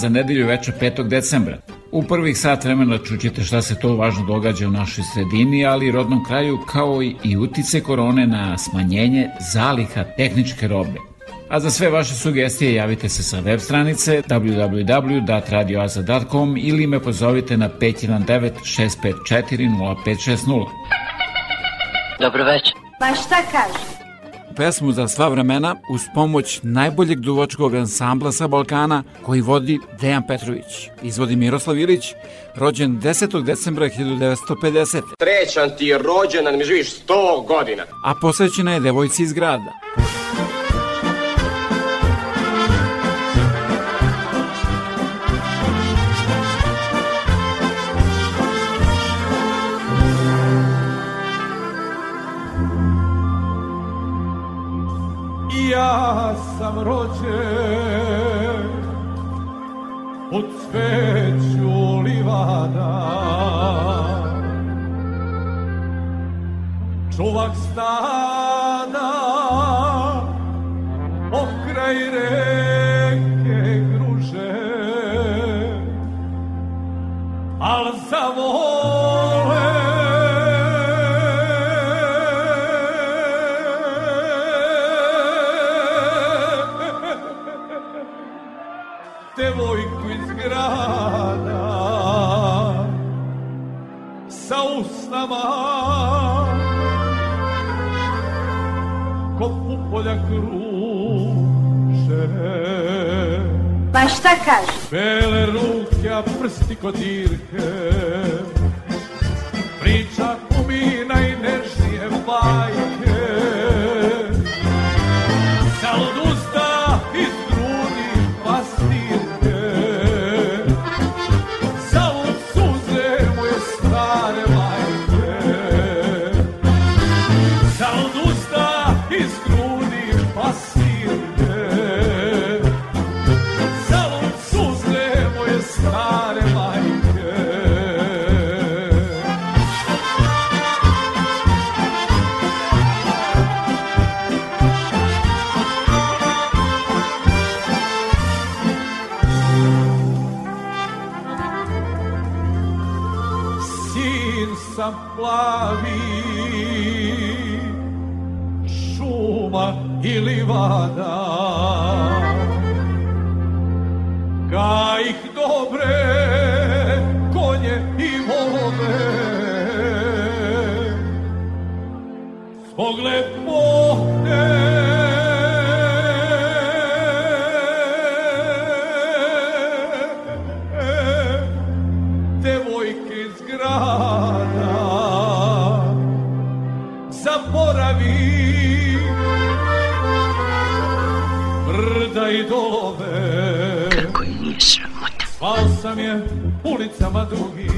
Za nedelju večer 5. decembra. U prvih sat vremena čućete šta se to važno događa u našoj sredini, ali i rodnom kraju, kao i utice korone na smanjenje zaliha tehničke robe. A za sve vaše sugestije javite se sa web stranice www.radioaza.com ili me pozovite na 519 654 0560. Dobro večer. Pa šta kaže? Pesmu za sva vremena uz pomoć najboljeg duvačkog ansambla sa Balkana koji vodi Dejan Petrović. Izvodi Miroslav Ilić, rođen 10. decembra 1950. Trećan ti je rođendan, mi živiš 100 godina. A posvećena je devojci iz grada. Devojku iz grada sa usnama. Ko pupolja kruže. Pa šta kaže? Bele ruke, a prsti kod dirke. Priča kumi najnežnije bajke noite a madrugada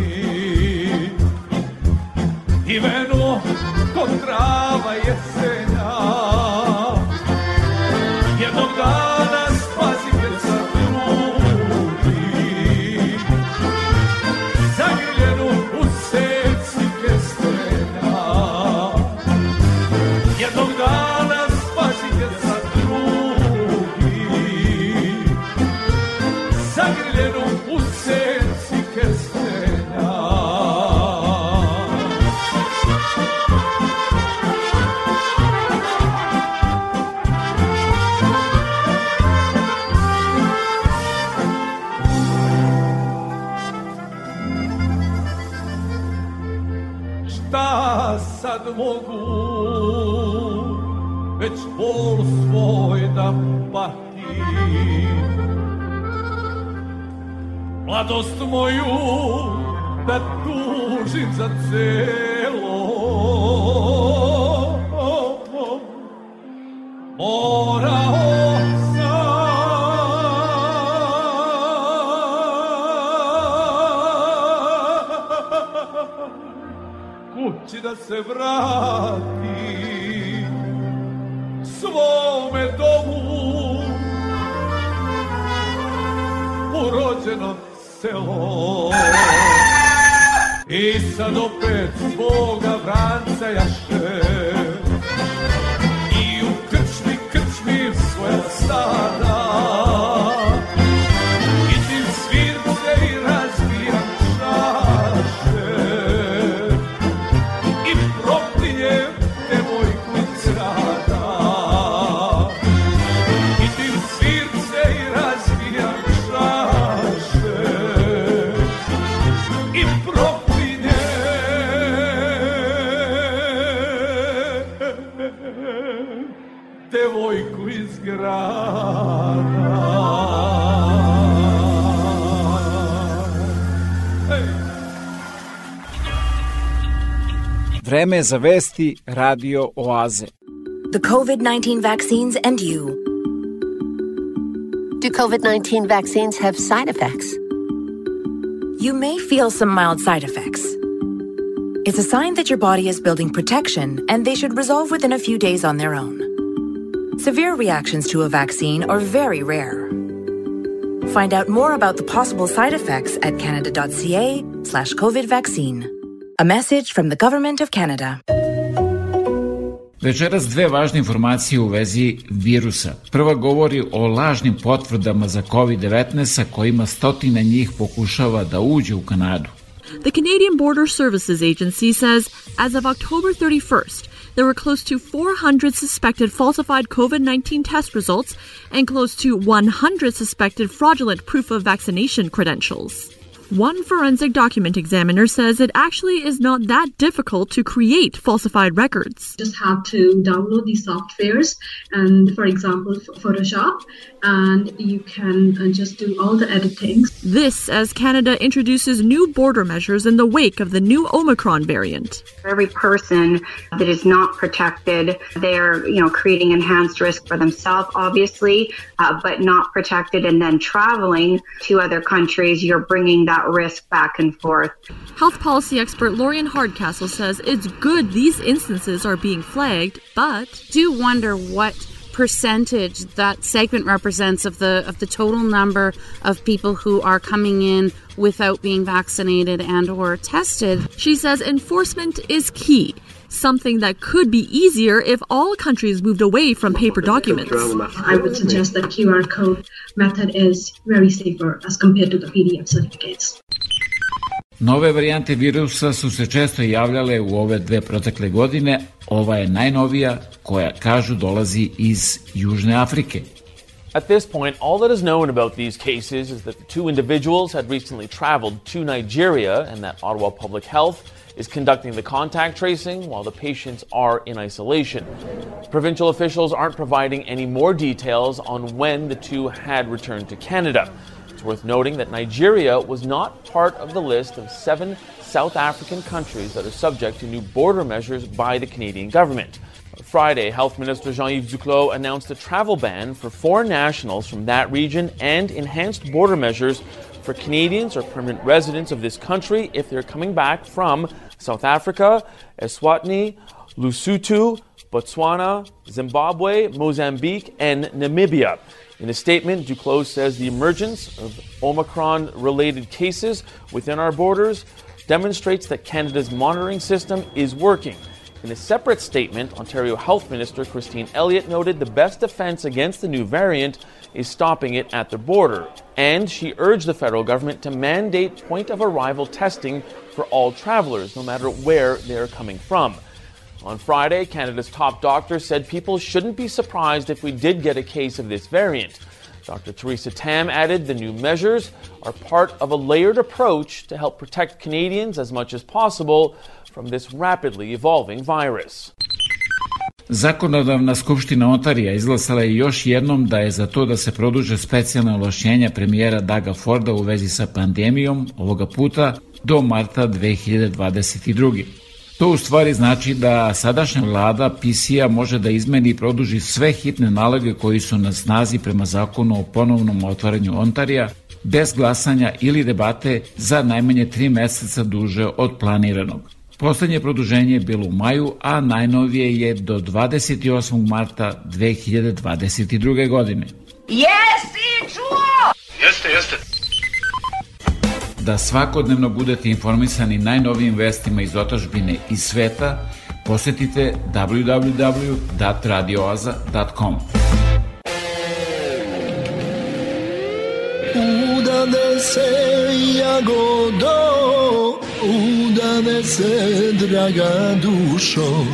Vreme za vesti Radio Oaze. The COVID 19 vaccines and you. Do COVID 19 vaccines have side effects? You may feel some mild side effects. It's a sign that your body is building protection and they should resolve within a few days on their own. Severe reactions to a vaccine are very rare. Find out more about the possible side effects at canada.ca slash COVID vaccine. A message from the Government of Canada. Večeras dve važne informacije u vezi virusa. Prva govori o lažnim potvrdama za COVID-19 sa kojima stotina njih pokušava da uđe u Kanadu. The Canadian Border Services Agency says as of October 31st, there were close to 400 suspected falsified COVID 19 test results and close to 100 suspected fraudulent proof of vaccination credentials. One forensic document examiner says it actually is not that difficult to create falsified records. Just have to download these softwares and, for example, Photoshop, and you can uh, just do all the editing. This as Canada introduces new border measures in the wake of the new Omicron variant. For every person that is not protected, they're you know creating enhanced risk for themselves, obviously, uh, but not protected, and then traveling to other countries, you're bringing that risk back and forth. Health policy expert Lorian Hardcastle says it's good these instances are being flagged, but do wonder what percentage that segment represents of the of the total number of people who are coming in without being vaccinated and or tested. She says enforcement is key something that could be easier if all countries moved away from paper documents. I would suggest that QR code method is very safer as compared to the PDF certificates. Nove varijante virusa su se često javljale u ove dve protekle godine. Ova je najnovija koja kažu dolazi iz Južne Afrike. At this point, all that is known about these cases is that the two individuals had recently traveled to Nigeria and that Ottawa Public Health is conducting the contact tracing while the patients are in isolation. Provincial officials aren't providing any more details on when the two had returned to Canada. It's worth noting that Nigeria was not part of the list of seven South African countries that are subject to new border measures by the Canadian government. Friday, Health Minister Jean-Yves Duclos announced a travel ban for foreign nationals from that region and enhanced border measures for Canadians or permanent residents of this country if they're coming back from South Africa, Eswatini, Lesotho, Botswana, Zimbabwe, Mozambique, and Namibia. In a statement, Duclos says the emergence of Omicron related cases within our borders demonstrates that Canada's monitoring system is working. In a separate statement, Ontario Health Minister Christine Elliott noted the best defense against the new variant is stopping it at the border. And she urged the federal government to mandate point of arrival testing for all travelers, no matter where they're coming from. On Friday, Canada's top doctor said people shouldn't be surprised if we did get a case of this variant. Dr. Theresa Tam added the new measures are part of a layered approach to help protect Canadians as much as possible from this rapidly evolving virus. Zakonodavna skupština Ontarija izglasala je još jednom da je za to da se produže specijalne ološćenja premijera Daga Forda u vezi sa pandemijom, ovoga puta do marta 2022. To u stvari znači da sadašnja vlada PC-a može da izmeni i produži sve hitne naloge koji su na snazi prema zakonu o ponovnom otvaranju Ontarija, bez glasanja ili debate za najmanje tri meseca duže od planiranog. Poslednje produženje je bilo u maju, a najnovije je do 28. marta 2022. godine. Jesi čuo? Jeste, jeste. Da svakodnevno budete informisani najnovijim vestima iz otažbine i sveta, posetite www.radioaza.com. Udane se jagodo, udane se draga dušo,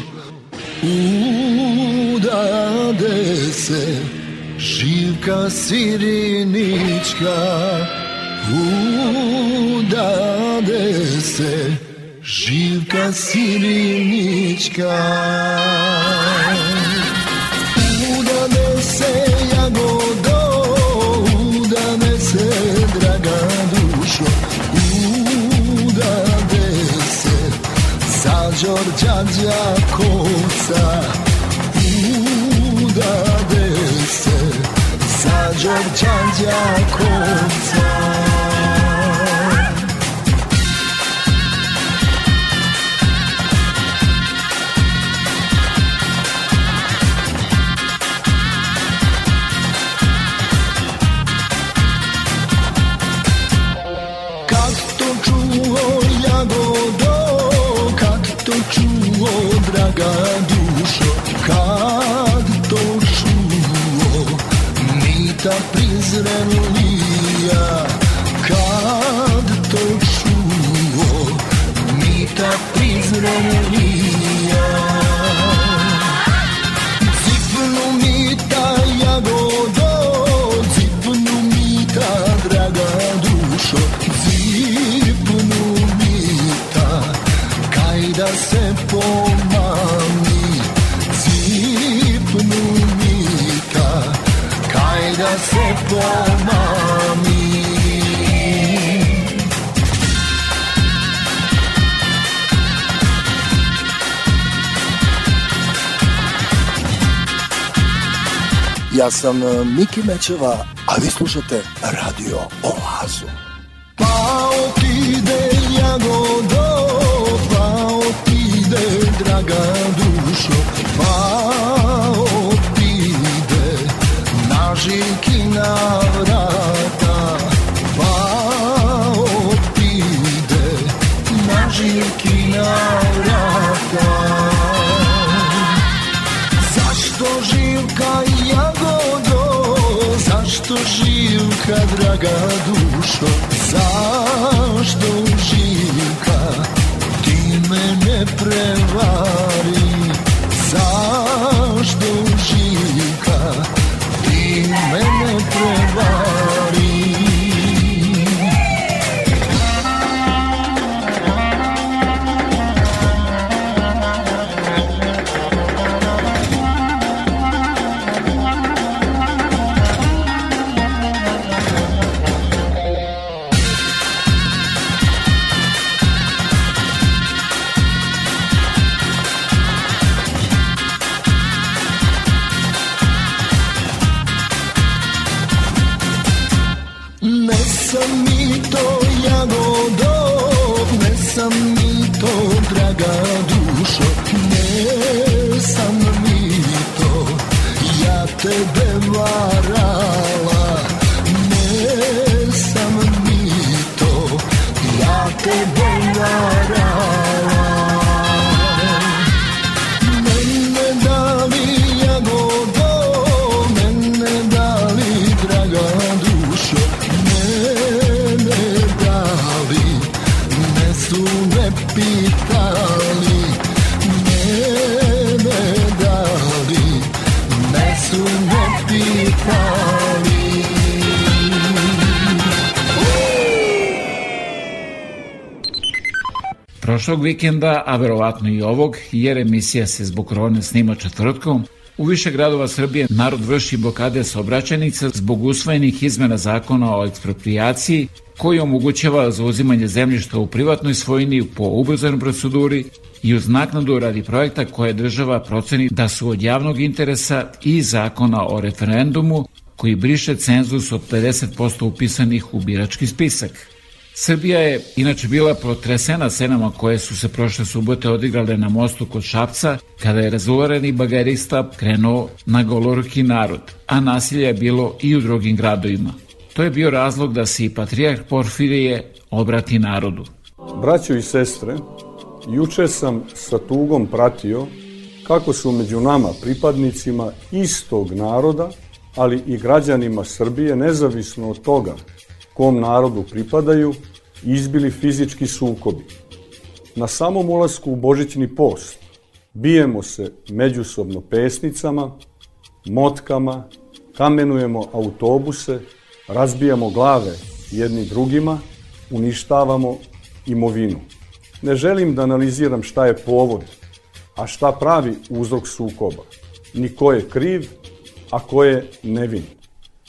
udade se živka sirinička, udade se Živka Sirinička Udade se Jagodo Udade se draga dušo Udade se Sađor Đađa Koca Udade se Sađor Đađa Koca prizrenlija, kad to čuo mita prizrenlija. Da se pomami. Ja sam e, Miki Mečeva, a vi slušate Radio Oazu. Pa otide jagodo, pa otide draga dušo, pa žikina vrata, pa otide na žikina vrata. Zašto živka jagodo, zašto živka draga dušo, zašto živka? Ti mene prevari, zašto ti mene Prošlog vikenda, a verovatno i ovog, jer emisija se zbog korone snima četvrtkom, u više gradova Srbije narod vrši blokade saobraćajnica zbog usvojenih izmena zakona o eksproprijaciji koji omogućava zauzimanje zemljišta u privatnoj svojini po ubrzanoj proceduri i uz naknadu radi projekta koje država proceni da su od javnog interesa i zakona o referendumu koji briše cenzus od 50% upisanih u birački spisak. Srbija je inače bila protresena scenama koje su se prošle subote odigrale na mostu kod Šapca, kada je razulareni bagerista krenuo na goloruki narod, a nasilje je bilo i u drugim gradovima. To je bio razlog da se i patrijarh Porfirije obrati narodu. Braćo i sestre, juče sam sa tugom pratio kako su među nama pripadnicima istog naroda, ali i građanima Srbije, nezavisno od toga kom narodu pripadaju, izbili fizički sukobi. Na samom ulasku u Božićni post bijemo se međusobno pesnicama, motkama, kamenujemo autobuse, razbijamo glave jedni drugima, uništavamo imovinu. Ne želim da analiziram šta je povod, a šta pravi uzrok sukoba, ni ko je kriv, a ko je nevin.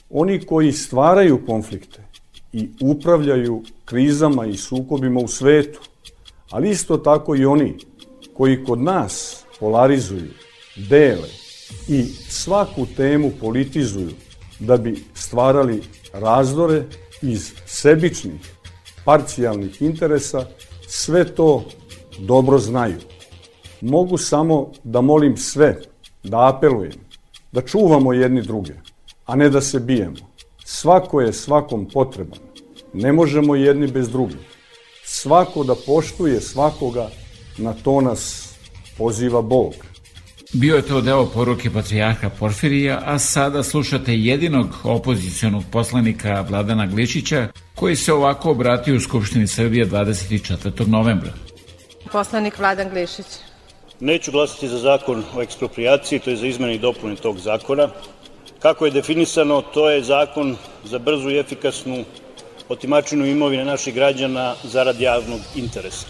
Oni koji stvaraju konflikte i upravljaju krizama i sukobima u svetu, ali isto tako i oni koji kod nas polarizuju, dele i svaku temu politizuju da bi stvarali razdore iz sebičnih, parcijalnih interesa, sve to dobro znaju. Mogu samo da molim sve, da apelujem, da čuvamo jedni druge, a ne da se bijemo. Svako je svakom potreban. Ne možemo jedni bez drugih. Svako da poštuje svakoga, na to nas poziva Bog. Bio je to deo poruke patrijarha Porfirija, a sada slušate jedinog opozicijonog poslanika Vladana Glišića, koji se ovako obratio u Skupštini Srbije 24. novembra. Poslanik Vladan Glišić. Neću glasati za zakon o eksproprijaciji, to je za izmene i dopune tog zakona. Kako je definisano, to je zakon za brzu i efikasnu otimačinu imovine naših građana zarad javnog interesa.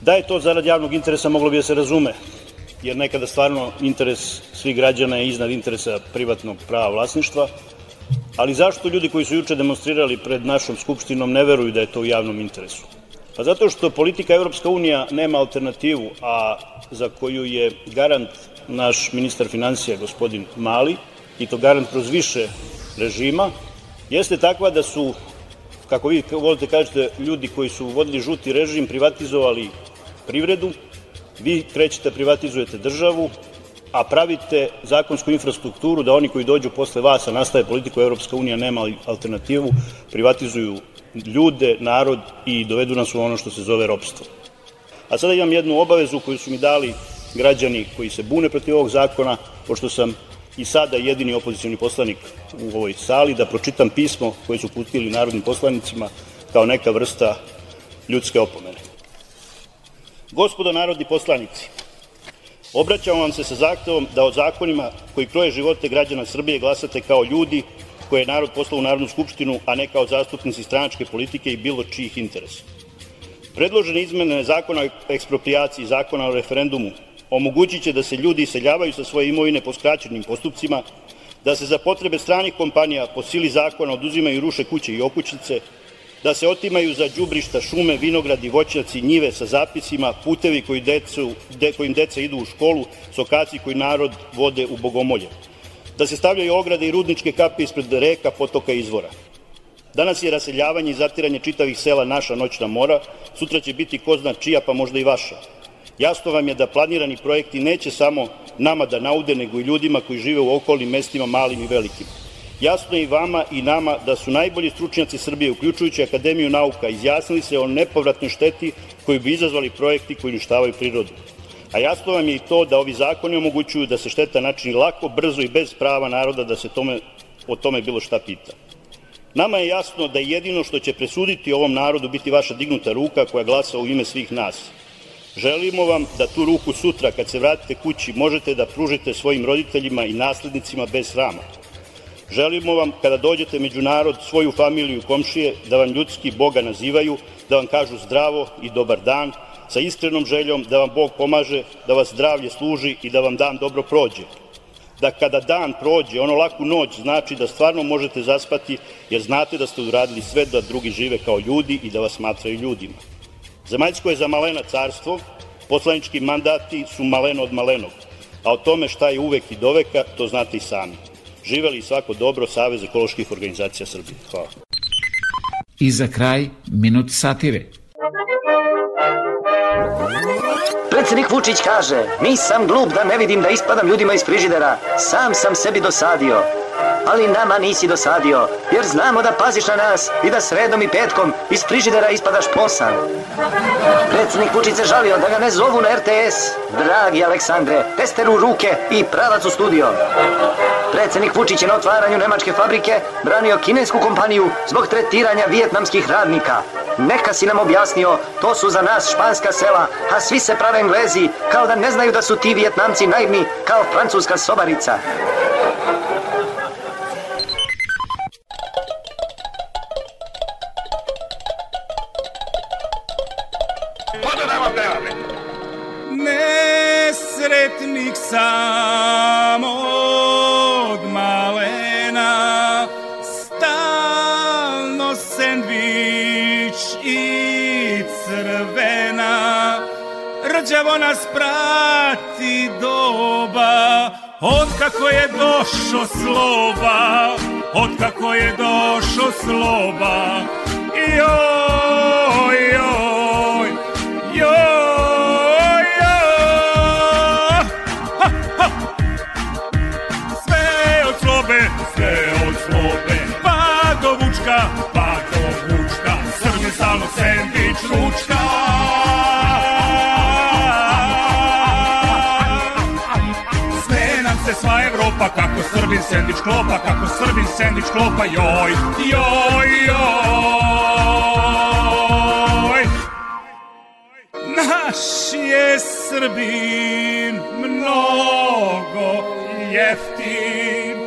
Da je to zarad javnog interesa moglo bi da se razume, jer nekada stvarno interes svih građana je iznad interesa privatnog prava vlasništva, ali zašto ljudi koji su juče demonstrirali pred našom Skupštinom ne veruju da je to u javnom interesu? Pa zato što politika Evropska unija nema alternativu, a za koju je garant naš ministar finansija, gospodin Mali, i to garant kroz više režima, jeste takva da su, kako vi volite kažete, ljudi koji su vodili žuti režim privatizovali privredu, vi krećete da privatizujete državu, a pravite zakonsku infrastrukturu da oni koji dođu posle vas, a nastave politiku unija nema alternativu, privatizuju ljude, narod i dovedu nas u ono što se zove ropstvo. A sada imam jednu obavezu koju su mi dali građani koji se bune protiv ovog zakona, pošto sam i sada jedini opozicioni poslanik u ovoj sali, da pročitam pismo koje su putili narodnim poslanicima kao neka vrsta ljudske opomene. Gospodo narodni poslanici, obraćamo vam se sa zahtevom da o zakonima koji kroje živote građana Srbije glasate kao ljudi koje je narod poslao u Narodnu skupštinu, a ne kao zastupnici stranačke politike i bilo čijih interesa. Predložene izmene Zakona o eksproprijaciji i Zakona o referendumu omogućiće da se ljudi iseljavaju sa svoje imovine po skraćenim postupcima, da se za potrebe stranih kompanija po sili zakona oduzimaju ruše kuće i okućnice, da se otimaju za đubrišta šume, vinogradi, voćnjaci, njive sa zapisima, putevi koji decu, de, kojim deca idu u školu, sokaci koji narod vode u bogomolje, da se stavljaju ograde i rudničke kape ispred reka, potoka i izvora. Danas je raseljavanje i zatiranje čitavih sela naša noćna mora, sutra će biti ko zna čija, pa možda i vaša. Jasno vam je da planirani projekti neće samo nama da naude, nego i ljudima koji žive u okolnim mestima, malim i velikim. Jasno je i vama i nama da su najbolji stručnjaci Srbije, uključujući Akademiju nauka, izjasnili se o nepovratnoj šteti koju bi izazvali projekti koji uništavaju prirodu. A jasno vam je i to da ovi zakoni omogućuju da se šteta načini lako, brzo i bez prava naroda da se tome, o tome bilo šta pita. Nama je jasno da jedino što će presuditi ovom narodu biti vaša dignuta ruka koja glasa u ime svih nas. Želimo vam da tu ruku sutra, kad se vratite kući, možete da pružite svojim roditeljima i naslednicima bez srama. Želimo vam, kada dođete među narod, svoju familiju i komšije, da vam ljudski Boga nazivaju, da vam kažu zdravo i dobar dan, sa iskrenom željom da vam Bog pomaže, da vas zdravlje služi i da vam dan dobro prođe. Da kada dan prođe, ono laku noć znači da stvarno možete zaspati, jer znate da ste uradili sve da drugi žive kao ljudi i da vas smatraju ljudima. Zemaljsko je za malena carstvo, poslanički mandati su maleno od malenog, a o tome šta je uvek i doveka, to znate i sami. Živeli svako dobro, Savez ekoloških organizacija Srbije. Hvala. I za kraj, minut satire. Predsednik Vučić kaže, nisam glup da ne vidim da ispadam ljudima iz frižidera, sam sam sebi dosadio. Ali nama nisi dosadio, jer znamo da paziš na nas i da sredom i petkom iz frižidera ispadaš posan. Predsednik Vučić se žalio da ga ne zovu na RTS. Dragi Aleksandre, tester u ruke i pravac u studio. Predsednik Vučić je na otvaranju nemačke fabrike branio kinesku kompaniju zbog tretiranja vijetnamskih radnika. Neka si nam objasnio, to su za nas španska sela, a svi se prave englezi, kao da ne znaju da su ti vijetnamci naivni kao francuska sobarica. Nesretnik sam nas prati doba, od kako je došo sloba, otkako je došo sloba. Joj, joj, joj, joj. Sve od slobe, sve od slobe, pa do vučka, pa do vučka, Srbi stalno sendvič ručka. Evropa, kako Srbin sendvič klopa, kako Srbin sendvič klopa, joj, joj, joj. Naš je Srbin mnogo jeftin,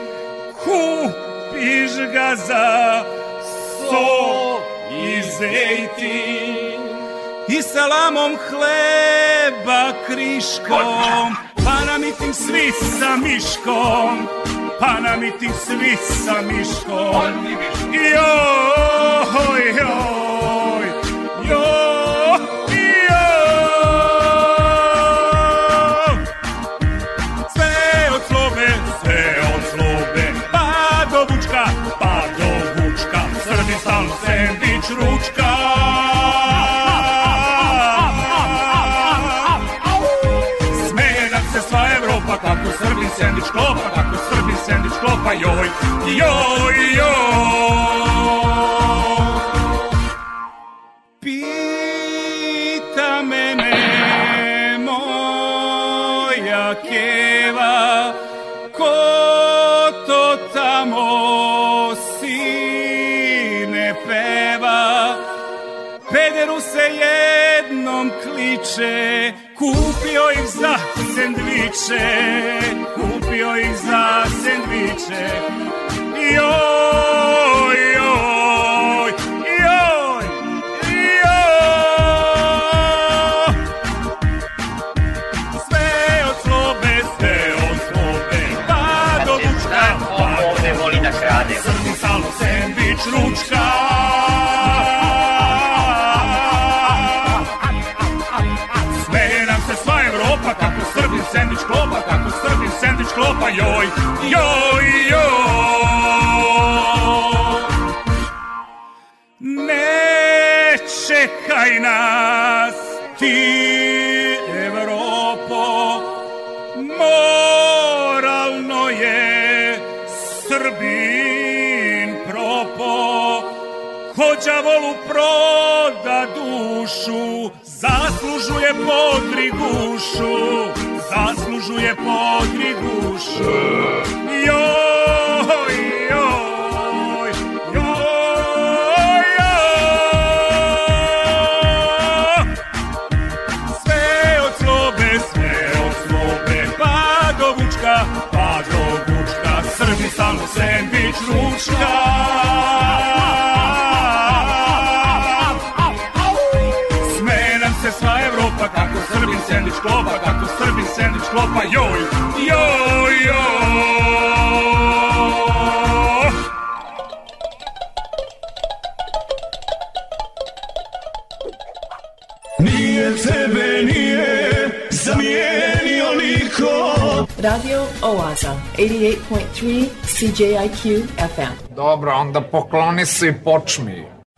kupiš ga za so i zejtin i salamom hleba kriškom, na miting svi sa miškom, pa na miting svi sa miškom. Joj, joj, joj, joj. Sve od slobe, sve od slobe, pa do vučka, pa do vučka, Srbi stalno sendvič ručka. Sendvič klopa, kako Srbin sendvič klopa, joj, joj, joj. Pita mene moja keva, ko to tamo sine peva, Pederu se jednom kliče, kupio ih za sendviče, kupio ih za sendviče. Joj, joj, joj, joj. Sve od slobe, sve od slobe, pa do vučka, pa Ovde voli da krade. Srbi stalno sendvič ručka. Sendvič klopa, kako Srbin sendvič klopa, joj, joj, joj. Ne čekaj nas ti, Evropo, moralno je Srbin propo, ko đavolu proda dušu, zaslužuje podrigušu, zaslužuje podrigušu. Joj, joj, joj, joj. Sve od slobe, sve od slobe, pa do vučka, pa do vučka, Srbi stalno sendvič ručka. Sme nam se sva Evropa, kako Srbin sendvič klopa, kako Srbin sendvič klopa, joj, joj, joj. Nije tebe, nije zamijenio niko Radio Oaza, 88.3 CJIQ FM. Dobro, onda pokloni se i počmi.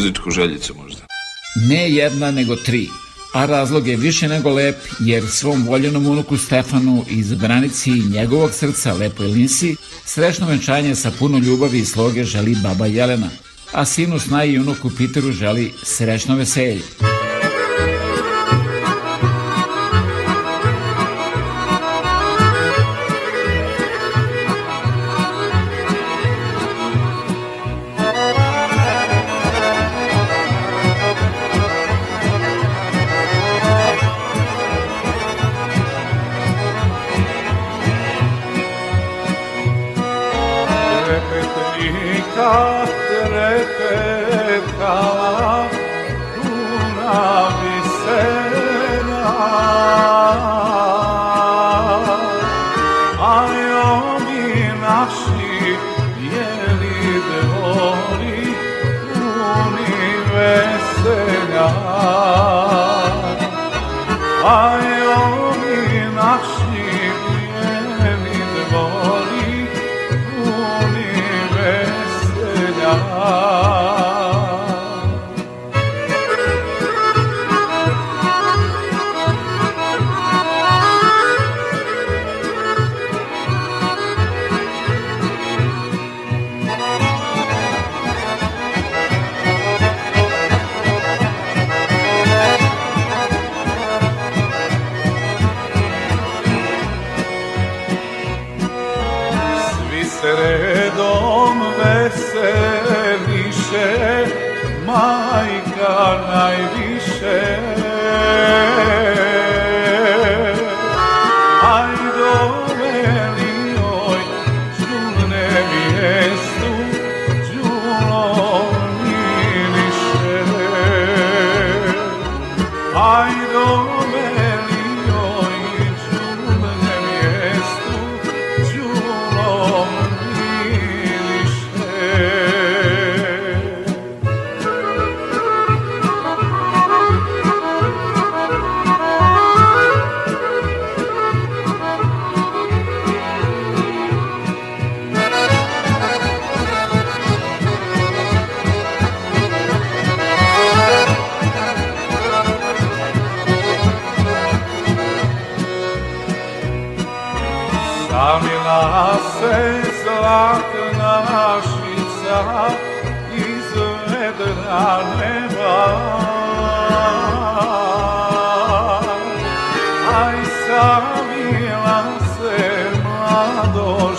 muzičku željicu možda? Ne jedna, nego tri. A razlog je više nego lep, jer svom voljenom unuku Stefanu granici njegovog srca lepoj Linsi srećno venčanje sa puno ljubavi i sloge želi baba Jelena, a sinu Snaj i unuku Piteru želi srećno veselje.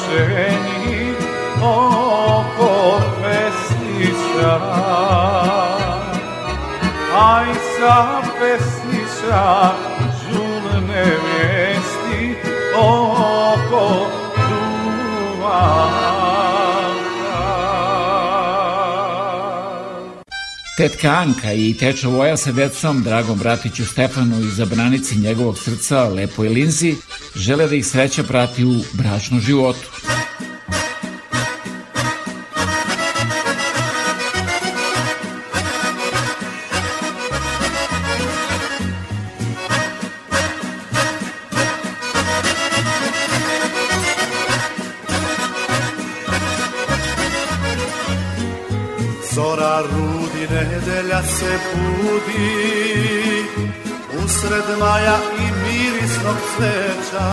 Ženi oko pesnića. Aj sa pesnića žulne vijesti oko Tetka Anka i teča Voja sa decom, dragom bratiću Stefanu i zabranici njegovog srca, Lepoj Linzi, žele da ih sreća prati u bračnom životu. Nedelja se budi Usred maja mirisnog cveća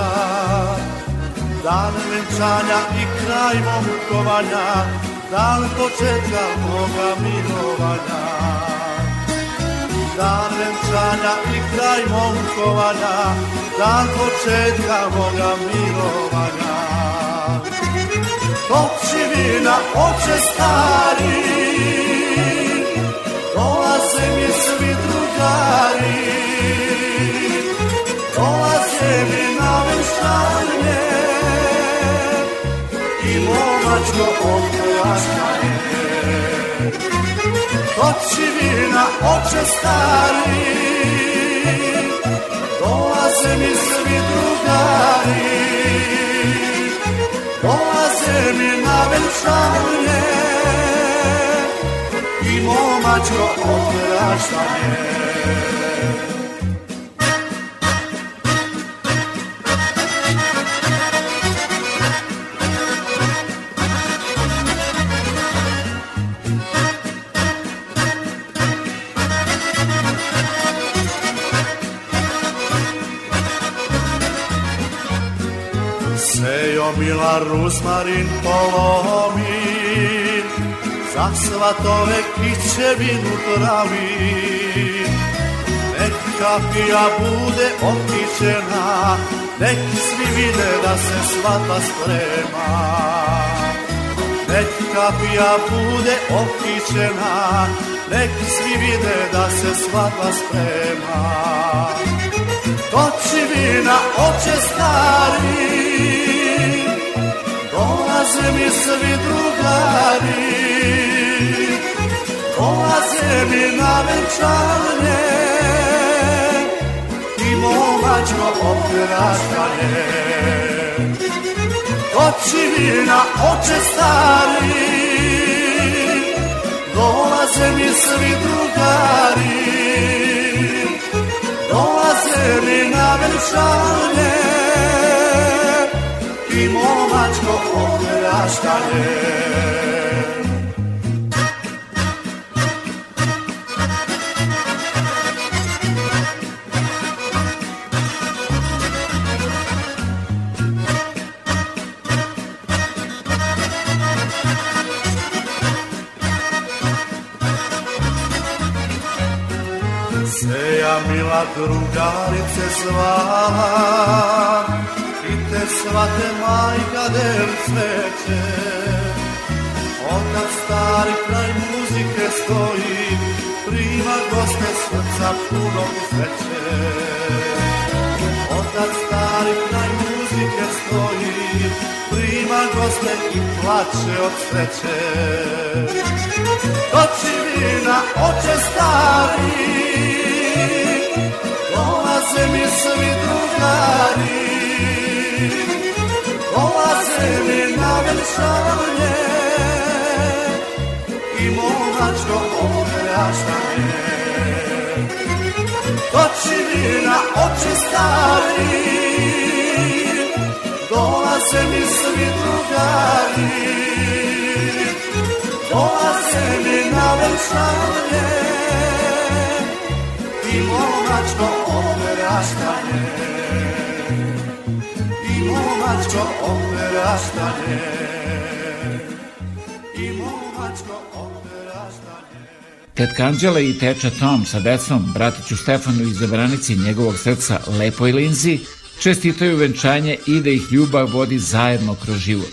Dan venčanja i kraj momkovanja Dan početka moga milovanja. Dan venčanja i kraj momkovanja Dan početka moga milovanja. Očivina, oče stari, dolaze mi svi drugari, dolaze mi na venčanje i momačko opraštanje. Očivina, oče stari, dolaze mi svi drugari, dolaze mi na venčanje i momačko opraštanje. Sejo mila rusmarin polomi, za svatove kićevinu travi. Nek kapija bude okićena, nek svi vide da se svata sprema. Nek kapija bude okićena, nek svi vide da se svata sprema. Toči vina, oče stari, dolaze mi svi drugari. Dolaze mi na venčanje I momačko opraštanje Oči mi na oče stari Dolaze mi svi drugari. Dolaze mi na venčanje I momačko opraštanje Seja mila drugarice zvala te svate majka del cveće Otac stari kraj muzike stoji Prima goste srca punog sreće. Otac stari kraj muzike stoji Prima goste i plače od sreće. Doći vina, oče stari Dolaze mi svi drugari Dolaze mi na venčanje I momačko opraštanje Doći vina, oči stari Dolaze mi svi drugari. Dolaze mi na venčanje I momačko opraštanje Momačko opraštanje I momačko opraštanje Tetka Anđela i teča Tom sa decom, bratiću Stefanu iz Zabranici njegovog srca Lepoj Linzi, čestitaju venčanje i da ih ljubav vodi zajedno kroz život.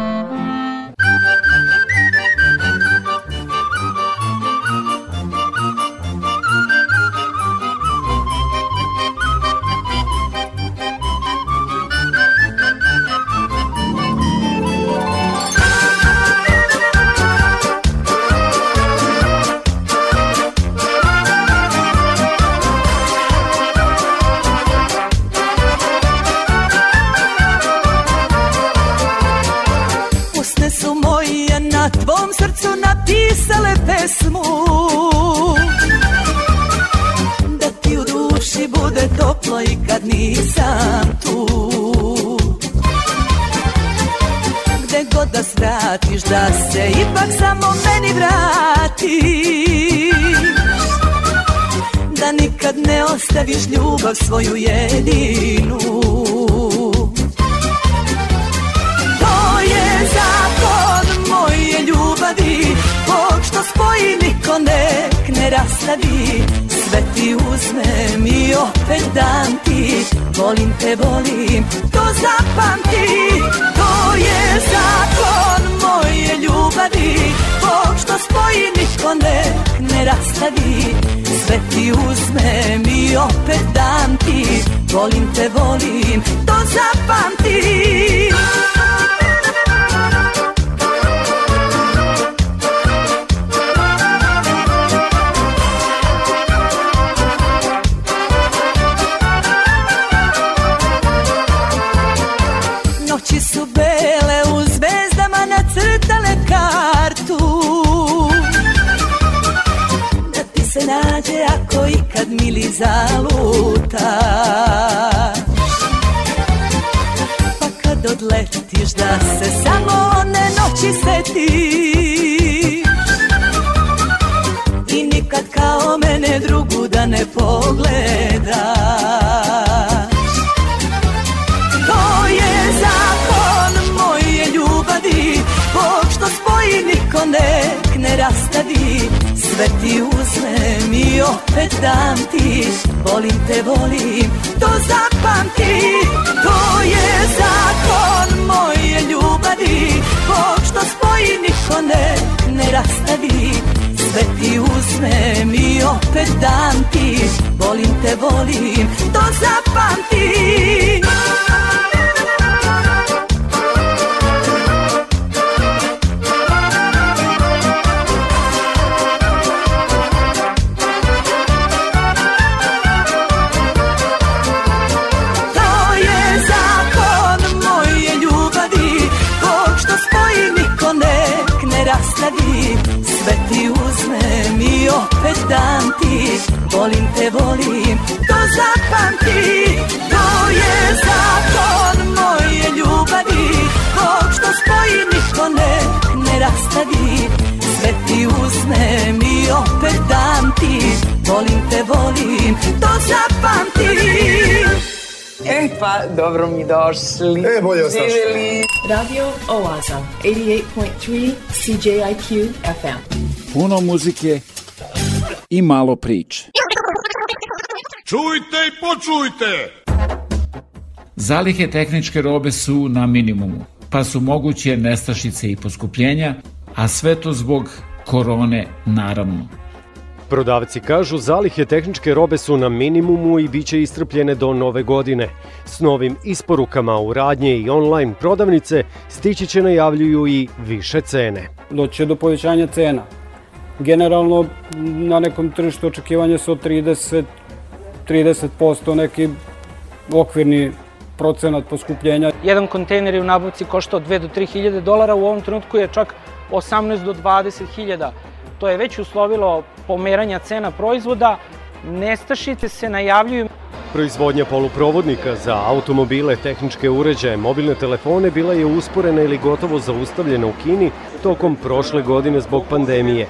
Ako ikad mili zaluta. Pa kad odletiš da se samo one noći setiš I nikad kao mene drugu da ne pogledaš To je zakon moje ljubavi Bog što spoji niko nek ne rastavi Sve ti uzmem i opet dam ti. Volim te, volim, to zapamti. To je zakon moje ljubavi. Bog što spoji niko nek ne rastavi. Sve ti uzmem i opet dam ti. Volim te, volim, to zapamti dam ti. Volim te, volim, to zapamti. To je zakon moje ljubavi. Bog što spoji niko nek ne rastavi. Sve ti uzmem i opet dam ti. Volim te, volim, to zapamti. E pa, dobro mi došli. E, bolje vas našli. Radio Oaza, 88.3 CJIQ FM. Puno muzike i malo priče. Čujte i počujte! Zalihe tehničke robe su na minimumu, pa su moguće nestašice i poskupljenja, a sve to zbog korone naravno. Prodavci kažu zalihe tehničke robe su na minimumu i bit će istrpljene do nove godine. S novim isporukama u radnje i online prodavnice stići će najavljuju i više cene. doće do povećanja cena. Generalno na nekom tržištu očekivanja su od 30, 30% neki okvirni procenat poskupljenja. Jedan kontejner je u nabavci koštao 2 do 3 hiljade dolara, u ovom trenutku je čak 18 do 20 hiljada. to je već uslovilo pomeranja cena proizvoda, nestašice se najavljuju. Proizvodnja poluprovodnika za automobile, tehničke uređaje, mobilne telefone bila je usporena ili gotovo zaustavljena u Kini tokom prošle godine zbog pandemije.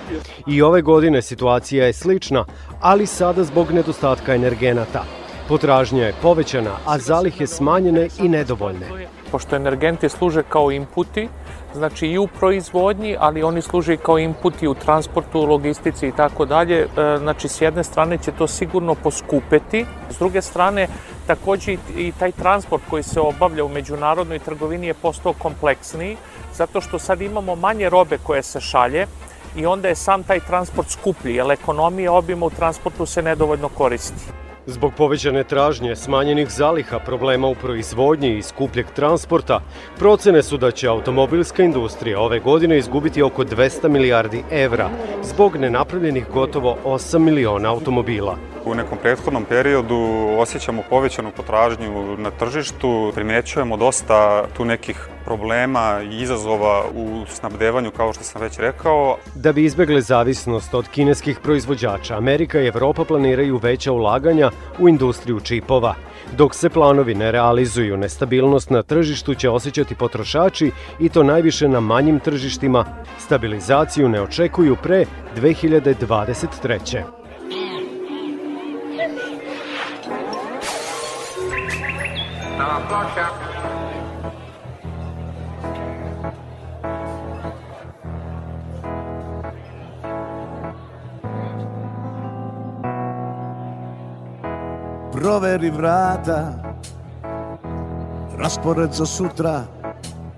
I ove godine situacija je slična, ali sada zbog nedostatka energenata. Potražnja je povećana, a zalihe smanjene i nedovoljne. Pošto energenti služe kao inputi, znači i u proizvodnji, ali oni služe kao inputi u transportu, logistici i tako dalje. E, znači, s jedne strane će to sigurno poskupeti, s druge strane, takođe i taj transport koji se obavlja u međunarodnoj trgovini je postao kompleksniji, zato što sad imamo manje robe koje se šalje, i onda je sam taj transport skuplji, jer ekonomija obima u transportu se nedovoljno koristi. Zbog povećane tražnje, smanjenih zaliha, problema u proizvodnji i skupljeg transporta, procene su da će automobilska industrija ove godine izgubiti oko 200 milijardi evra zbog nenapravljenih gotovo 8 miliona automobila. U nekom prethodnom periodu osjećamo povećanu potražnju na tržištu, primećujemo dosta tu nekih problema i izazova u snabdevanju, kao što sam već rekao. Da bi izbegle zavisnost od kineskih proizvođača, Amerika i Evropa planiraju veća ulaganja u industriju čipova. Dok se planovi ne realizuju, nestabilnost na tržištu će osjećati potrošači i to najviše na manjim tržištima. Stabilizaciju ne očekuju pre 2023. Nova ploča. Proveri vrata. Raspored za sutra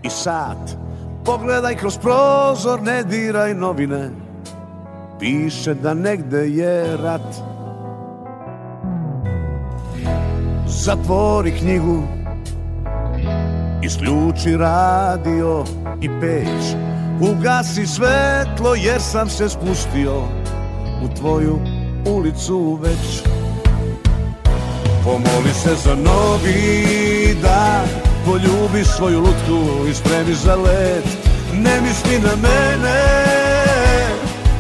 i sat. Pogledaj kroz prozor, ne diraj novine. Piše da negde je rat. Zatvori knjigu Isključi radio i peć. Ugasi svetlo jer sam se spustio U tvoju ulicu već Pomoli se za novi dan. Poljubi svoju lutku i spremi za let. Ne misli na mene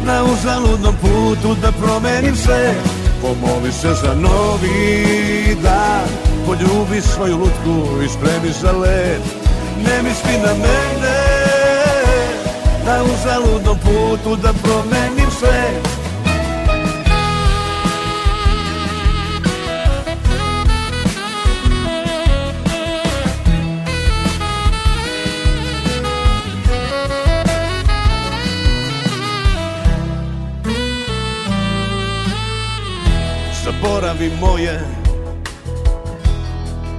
Na uzaludnom putu da promenim sve. Pomoli se za novi dan. Poljubi svoju lutku i spremi za let. Ne misli na mene Na uzaludnom putu da promenim sve Zaboravi moje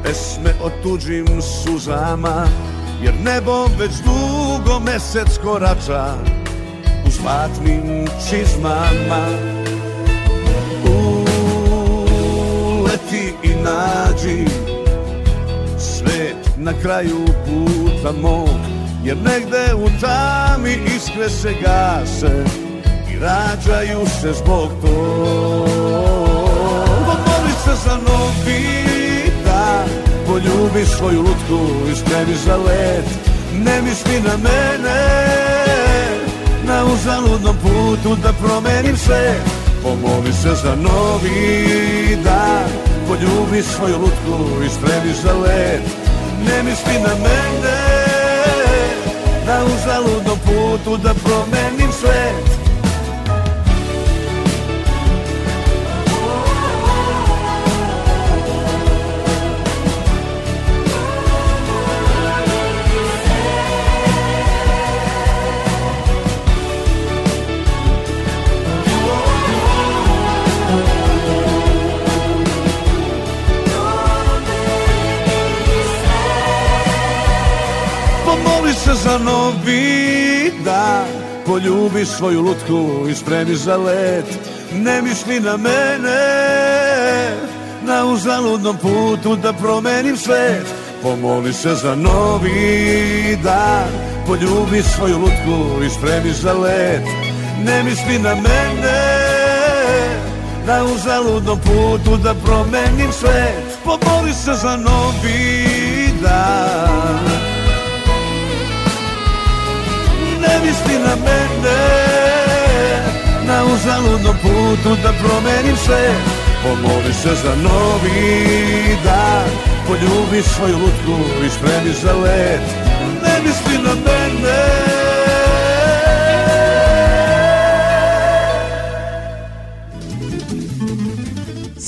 pesme o tuđim suzama Jer nebo već dugo mesec korača u zlatnim čizmama. Uleti i nađi svet na kraju puta mog Jer negde u tami iskre se gase i rađaju se zbog tog Pomoli se za novi dan Poljubi svoju lutku i spremi za let. Ne misli na mene Na uzaludnom putu da promenim sve. Pomoli se za novi dan Poljubi svoju lutku i spremi za let. Ne misli na mene Na uzaludnom putu da promenim svet Pomoli se za novi dan Poljubi svoju lutku i spremi za let. Ne misli na mene Na uzaludnom putu da promenim svet. Pomoli se za novi dan. Poljubi svoju lutku i spremi za let. Ne misli na mene Na uzaludnom putu da promenim svet. Pomoli se za novi dan ne misli na mene putu da promeniš sve. Pomoli se za novi dan Poljubi svoju lutku i spremi za let. Ne misli na mene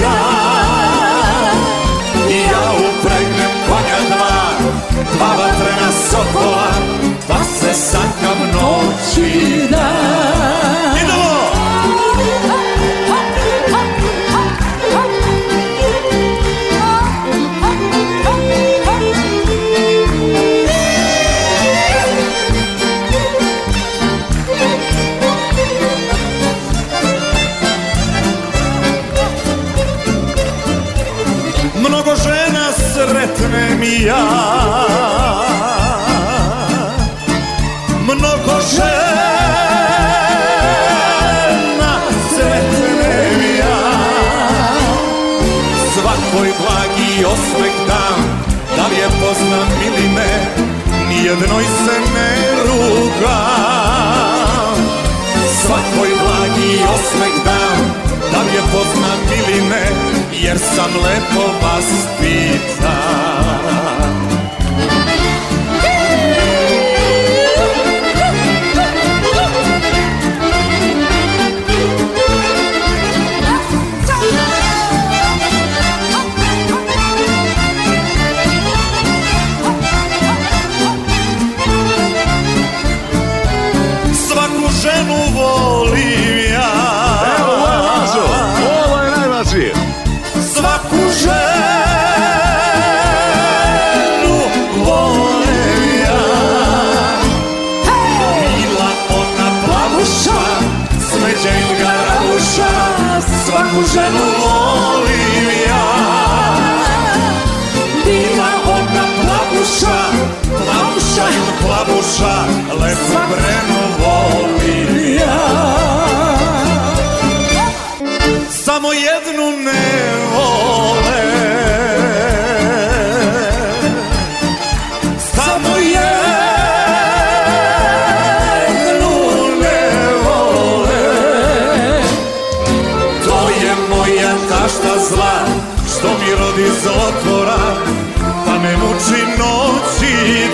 noć i ja upregnem konja dva, dva vatrena sokola Pa se sanjam noć i dan sretnem i ja. Mnogo žena sretnem i ja. Svakoj blagi osmeh dam Da li je poznam ili ne Nijednoj se ne rugam. Svakoj blagi osmeh dam Da li je poznam ili ne Jer sam lepo vaspitan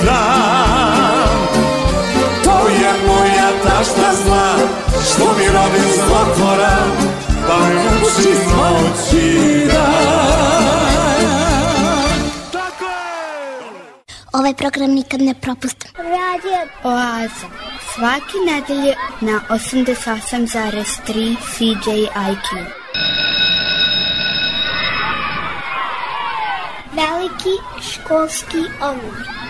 i dan To je moja tašta zla Što mi rodi zlotvora Pa me muči noć i dan Ovaj program nikad ne propustim. Radio Oaza. Svaki nedelje na 88,3 CJIQ. Veliki školski omor.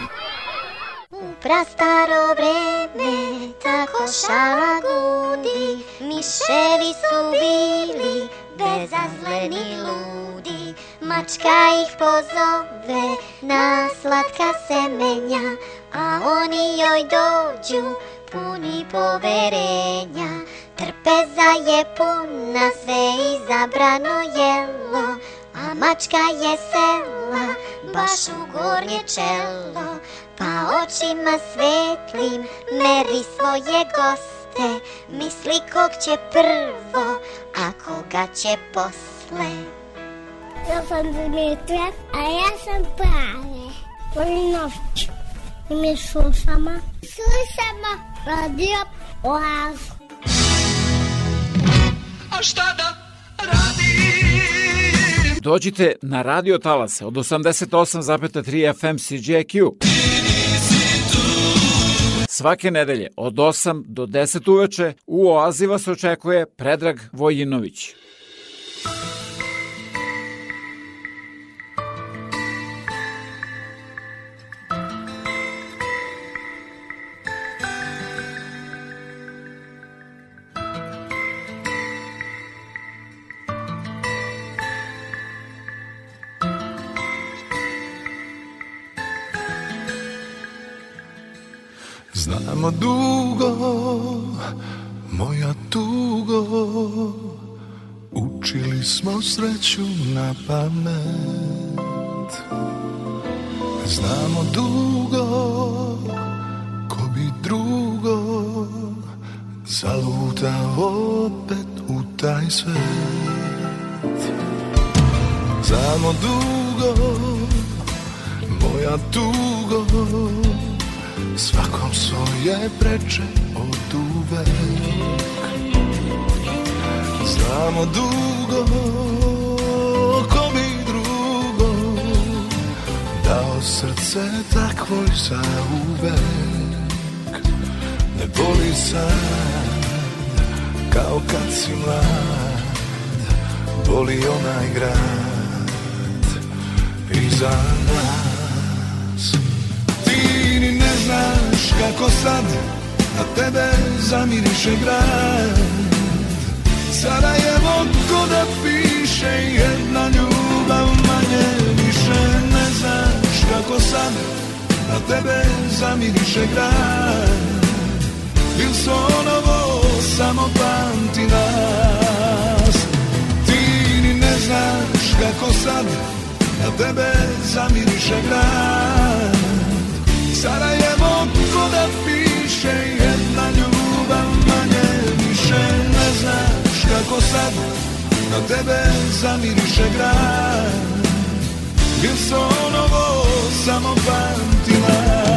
Prastaro vreme tako šala gudi Miševi su bili bezazleni ludi. Mačka ih pozove na slatka semenja A oni joj dođu puni poverenja. Trpeza je puna sve izabrano jelo A mačka je sela baš u gornje čelo Pa očima svetlim meri svoje goste Misli kog će prvo, a koga će posle Ja sam Dimitra, a ja sam Prave. Volim noć. I mi slušamo. Slušamo radio Oazu. A šta da Dođite na radio talase od 88,3 FM CJQ. Svake nedelje od 8 do 10 uveče u Oazi vas očekuje Predrag Vojinović. Znamo dugo, moja tugo, učili smo sreću na pamet. Znamo dugo, ko bi drugo, zalutao opet u taj svet. Znamo dugo, moja tugo, Svakom svoje preče od uvek. Znamo dugo ko mi drugo Dao srce takvoj za uvek. Ne boli sad kao kad si mlad Boli onaj grad iza nas. Ti ni znaš kako sad na tebe zamiriše grad? Sarajevo ko da piše jedna ljubav manje više Ne znaš kako sad na tebe zamiriše grad? Wilsonovo samo pamti nas? Ti ni ne znaš kako sad na tebe zamiriše grad. Sarajevo ko da piše jedna ljubav manje više Ne znaš kako sad na tebe zamiriše grad. Wilsonovo samo pamti nas pamtim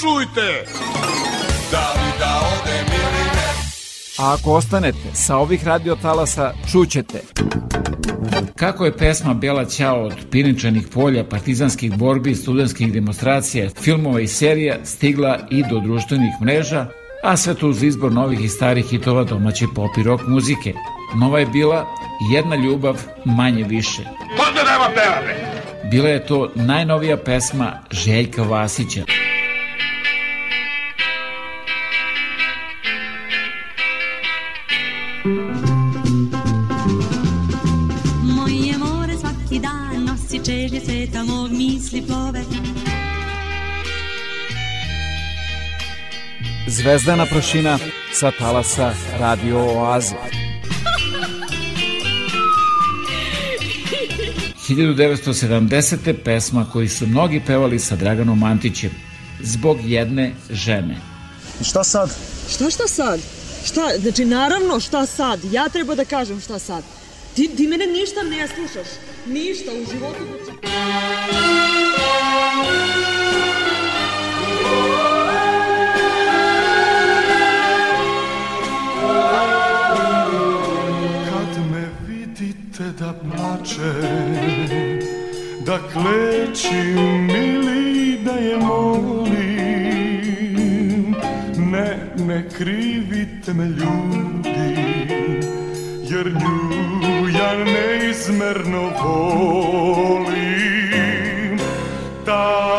Čujte i počujte! Da li da odem ili ne? A ako ostanete sa ovih radiotalasa, čućete kako je pesma Bela Ćao od pirinčanih polja, partizanskih borbi, studentskih demonstracija, filmova i serija stigla i do društvenih mreža, a sve to uz izbor novih i starih hitova domaće pop i rock muzike. Nova je bila Jedna ljubav manje više. Onda nema pevane! Bila je to najnovija pesma Željka Vasića. Zvezdana prašina sa talasa Radio Oaze. 1970. pesma koju su mnogi pevali sa Draganom Antićem zbog jedne žene. I šta sad? Šta šta sad? Šta, znači naravno šta sad? Ja treba da kažem šta sad. Ti, ti mene ništa ne slušaš. Ništa u životu. Kad da plačem Da klečim ili da je molim. Ne, ne krivite me ljudi Jer nju ja neizmerno volim. Ta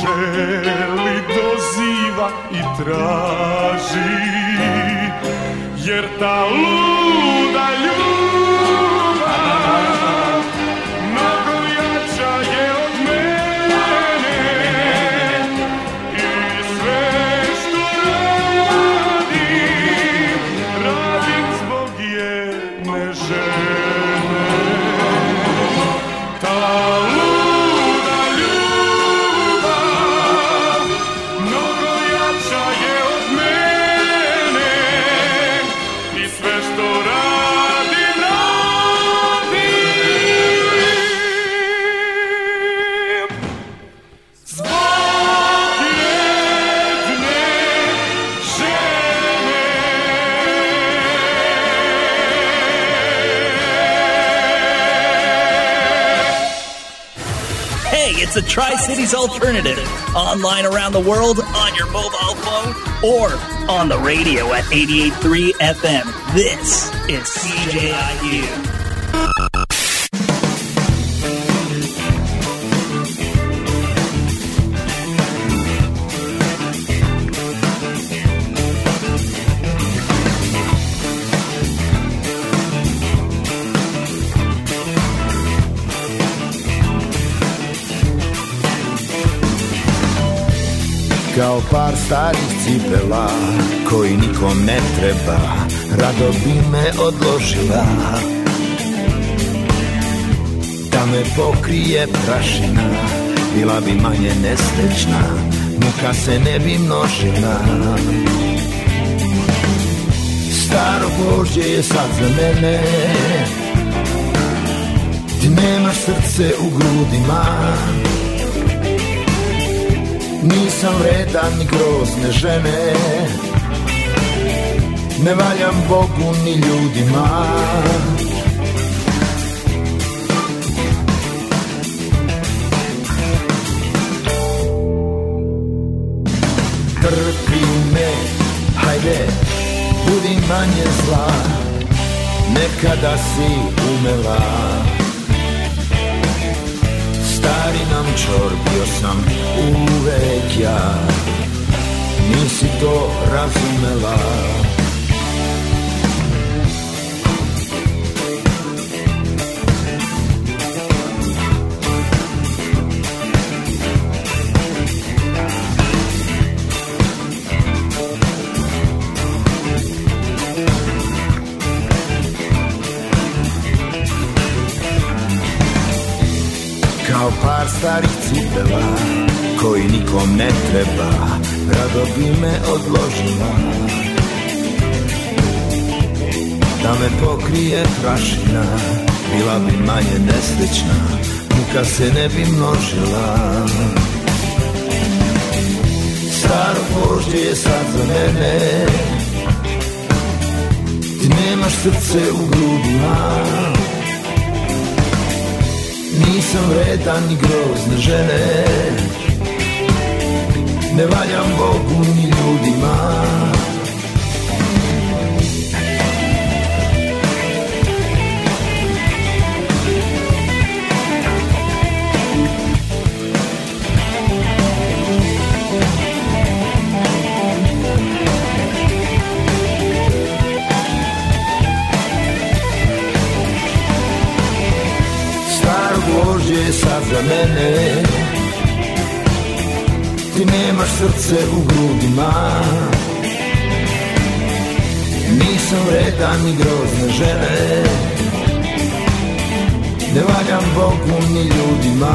želi, doziva i traži Jer ta luda ljubav the Tri Cities Alternative. Online around the world, on your mobile phone, or on the radio at 88.3 FM. This is CJIU. Par starih cipela koji nikom ne treba. Rado bi me odložila. Da me pokrije prašina Bila bi manje nesrećna Muka se ne bi množila. Staro gvožđe je sad za mene. Ti nemaš srce u grudima Nisam vredan ni grozne žene. Ne valjam Bogu ni ljudima. Trpi me, hajde, budi manje zla. Nekada si umela Stari nam čor bio sam uvek ja. Nisi to razumela starih cipela koji nikom ne treba Rado bi me odložila. Da me pokrije prašina Bila bi manje nesrećna Muka se ne bi množila. Staro požđe je sad za mene Ti nemaš srce u grudima Nisam vredan ni grozne žene. Ne valjam Bogu ni ljudima mene. Ti nemaš srce u grudima. Nisam vredan ni grozne žene. Ne valjam Bogu ni ljudima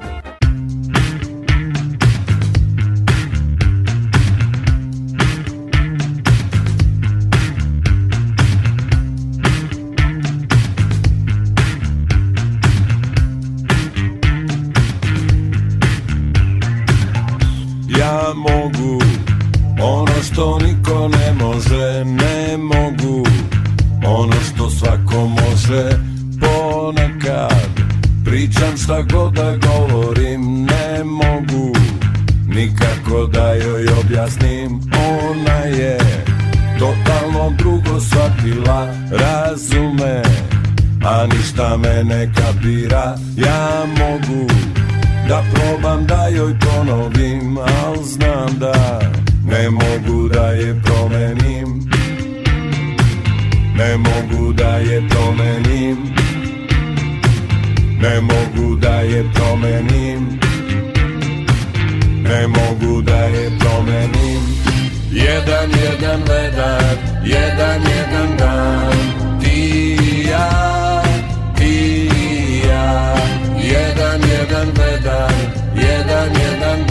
a ništa me ne kapira, ja mogu da probam da joj ponovim, al znam da ne mogu da je promenim, ne mogu da je promenim, ne mogu da je promenim, ne mogu da je promenim. Jedan, jedan vedar, jedan, jedan dan, ti i ja, jedan, vedar, jedan, jedan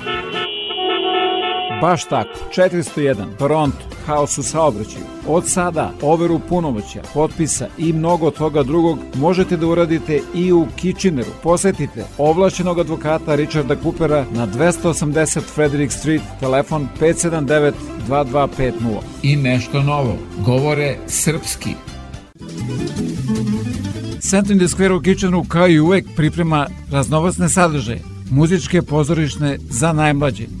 Baš tako, 401, Toronto, haos u saobraćaju. Od sada overu punomoća, potpisa i mnogo toga drugog možete da uradite i u Kitcheneru. Posetite ovlašćenog advokata Richarda Coopera na 280 Frederick Street, telefon 579 2250. I nešto novo, govore srpski. Centrum the Square u Kitcheneru kao i uvek priprema raznovacne sadržaje muzičke pozorišne za najmlađe.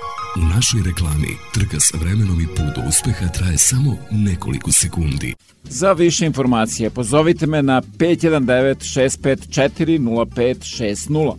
U našoj reklami trka s vremenom i put do uspeha traje samo nekoliko sekundi. Za više informacije pozovite me na 519 654 0560.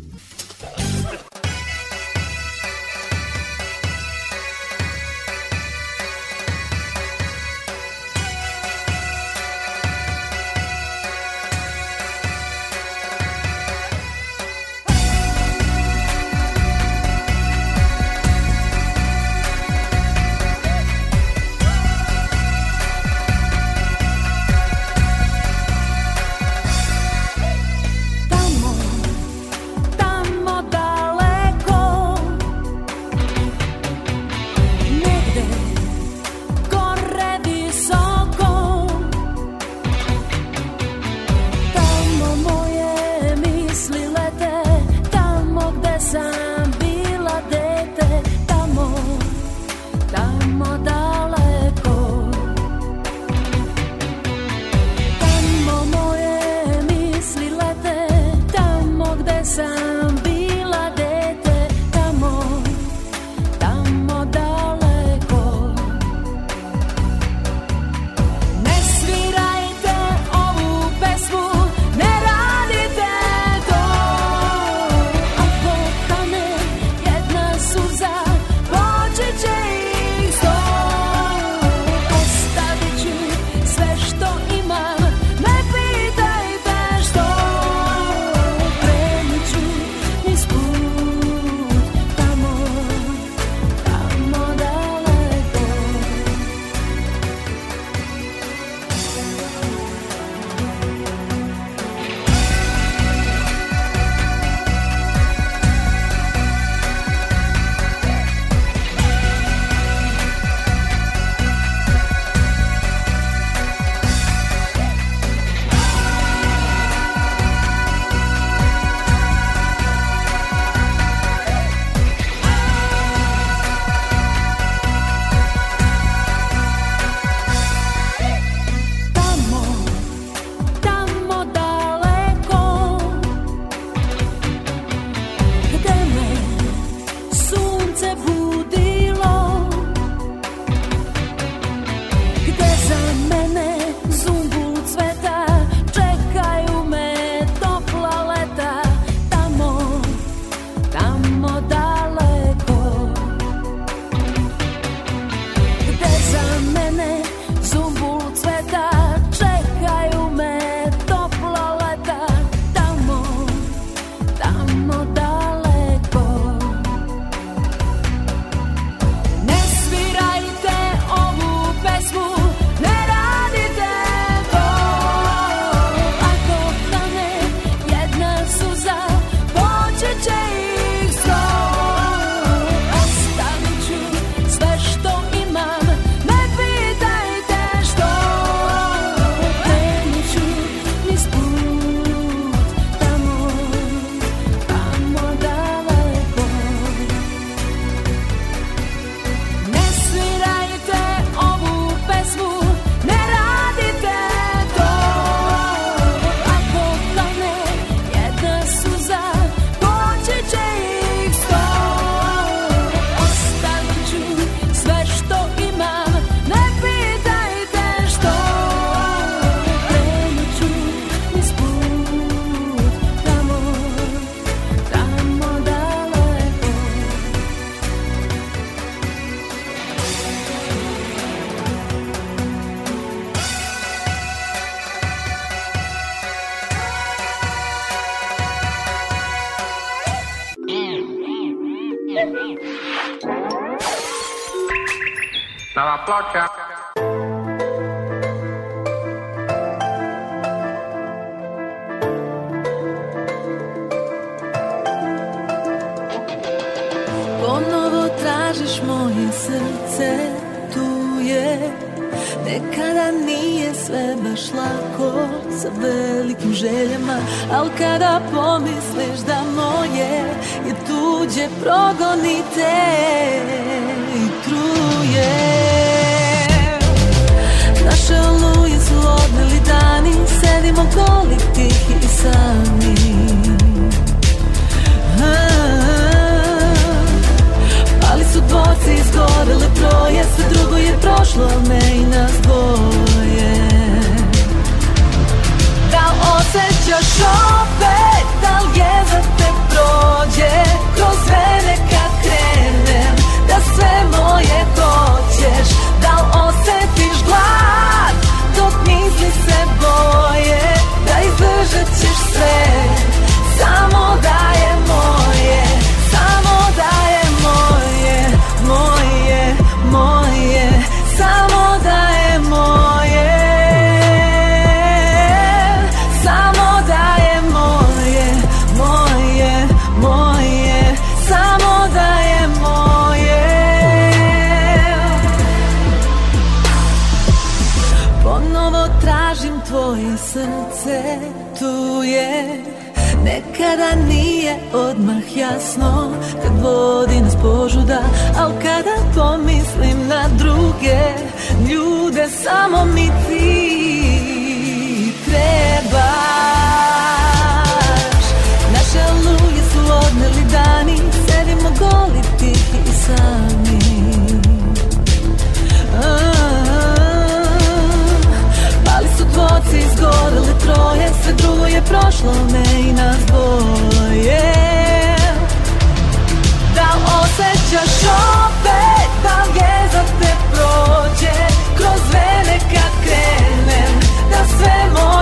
opet Da li je za te prođe? Kroz vene kad krenem Da sve moje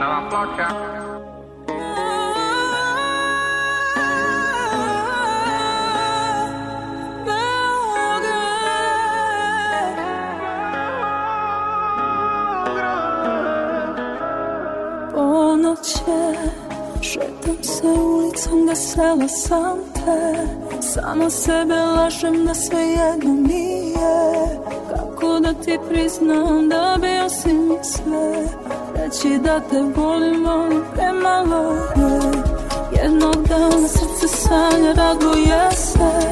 Nova ploča. Ponoć je, šetam se ulicom da sela sam te Sama sebe lažem da sve jedno nije Kako da ti priznam da bio si mi sve Reći da te volim, volim premalo je. Jednog dana srce sanja raduje se.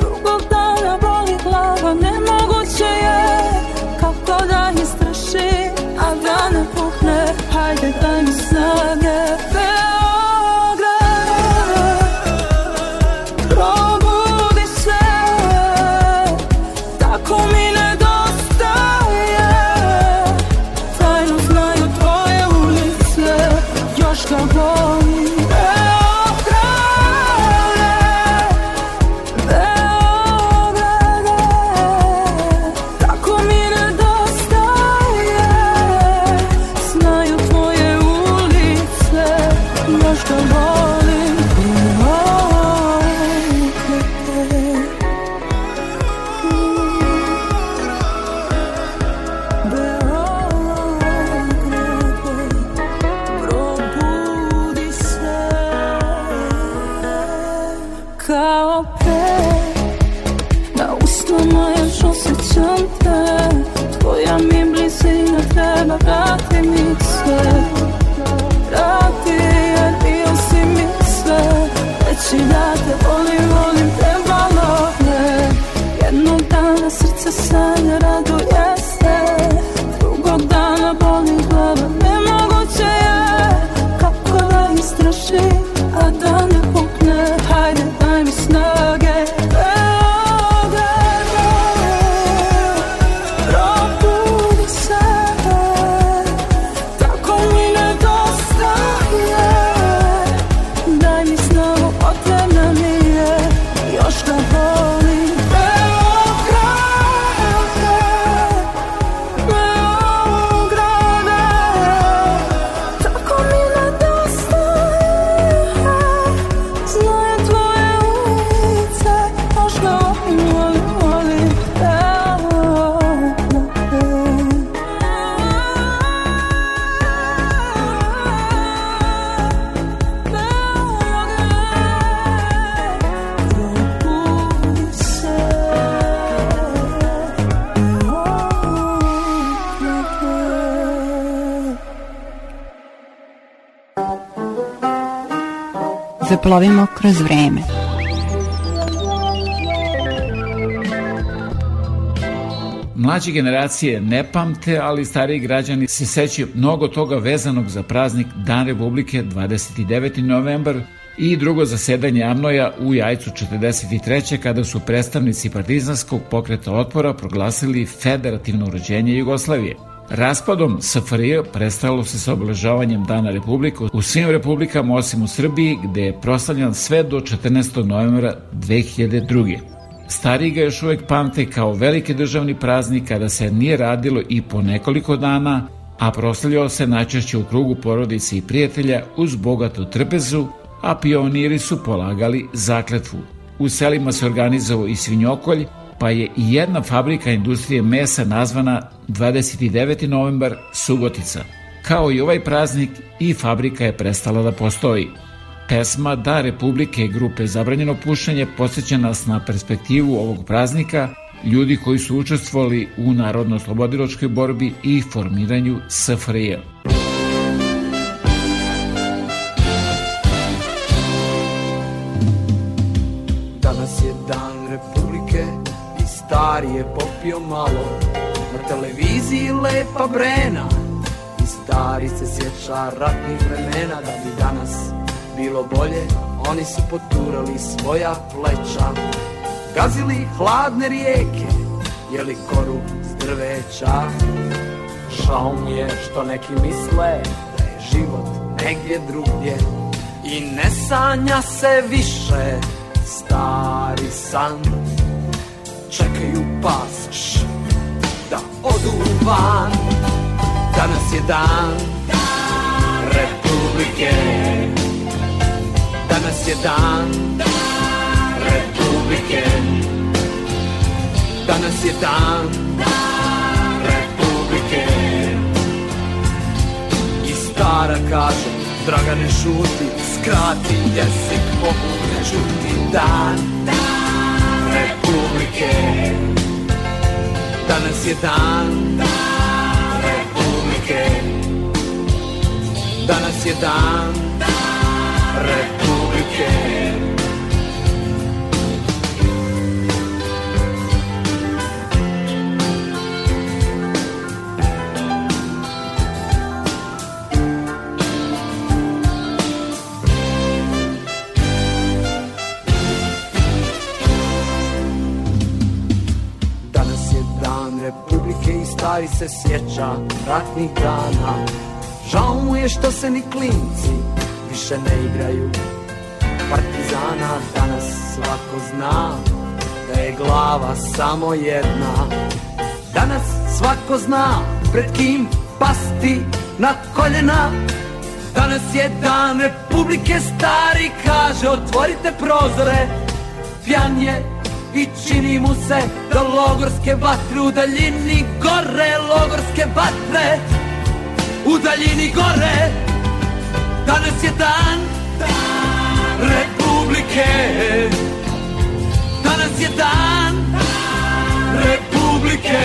Drugog dana boli glava, nemoguće je. Kako da istrašim, a da ne pukne Hajde daj mi snage Zaplovimo kroz vreme. Mlađe generacije ne pamte, ali stariji građani se sećaju mnogo toga vezanog za praznik Dan Republike 29. novembar i drugo zasedanje Amnoja u Jajcu 43. kada su predstavnici partizanskog pokreta otpora proglasili federativno urođenje Jugoslavije. Raspadom SFRJ prestalo se sa obeležavanjem Dana Republike u svim republikama osim u Srbiji gde je proslavljan sve do 14. novembra 2002. Stariji ga još uvek pamte kao veliki državni praznik kada se nije radilo i po nekoliko dana, a proslavljao se najčešće u krugu porodice i prijatelja uz bogatu trpezu, a pioniri su polagali zakletvu. U selima se organizovao i svinjokolj, pa je i jedna fabrika industrije mesa nazvana 29. novembar Subotica. Kao i ovaj praznik, i fabrika je prestala da postoji. Pesma Da Republike grupe Zabranjeno pušenje posjeća nas na perspektivu ovog praznika, ljudi koji su učestvovali u narodno-slobodiločkoj borbi i formiranju SFRJ. Stari je popio malo. Na televiziji lepa Brena i stari se sjeća ratnih vremena Da bi danas bilo bolje, oni su poturali svoja pleća. Gazili hladne rijeke, jeli koru s drveća. Žao mi je što neki misle da je život negdje drugdje I ne sanja se više stari san Čekaju pasoš da odu van. Danas je dan Republike. Danas je dan Republike. Danas je dan Republike. I stara kaže Dragane šuti Skrati jezik Mogu ne čuti dan. Republike Danas je dan Republike Danas je dan Republike i stari se sjeća ratnih dana. Žao mu je što se ni klinci više ne igraju. Partizana danas svako zna da je glava samo jedna. Danas svako zna pred kim pasti na koljena. Danas je dan Republike stari kaže otvorite prozore. Pjan je i čini mu se da logorske vatre u daljini gore, logorske vatre u daljini gore. Danas je dan, dan Republike. Danas je dan, dan Republike.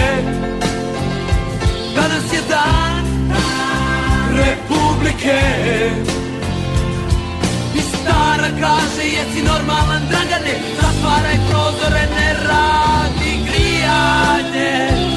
Danas je dan, dan Republike. I stara kaže jesi normalan dragane Zatvaraj prozore ne radi grijanje.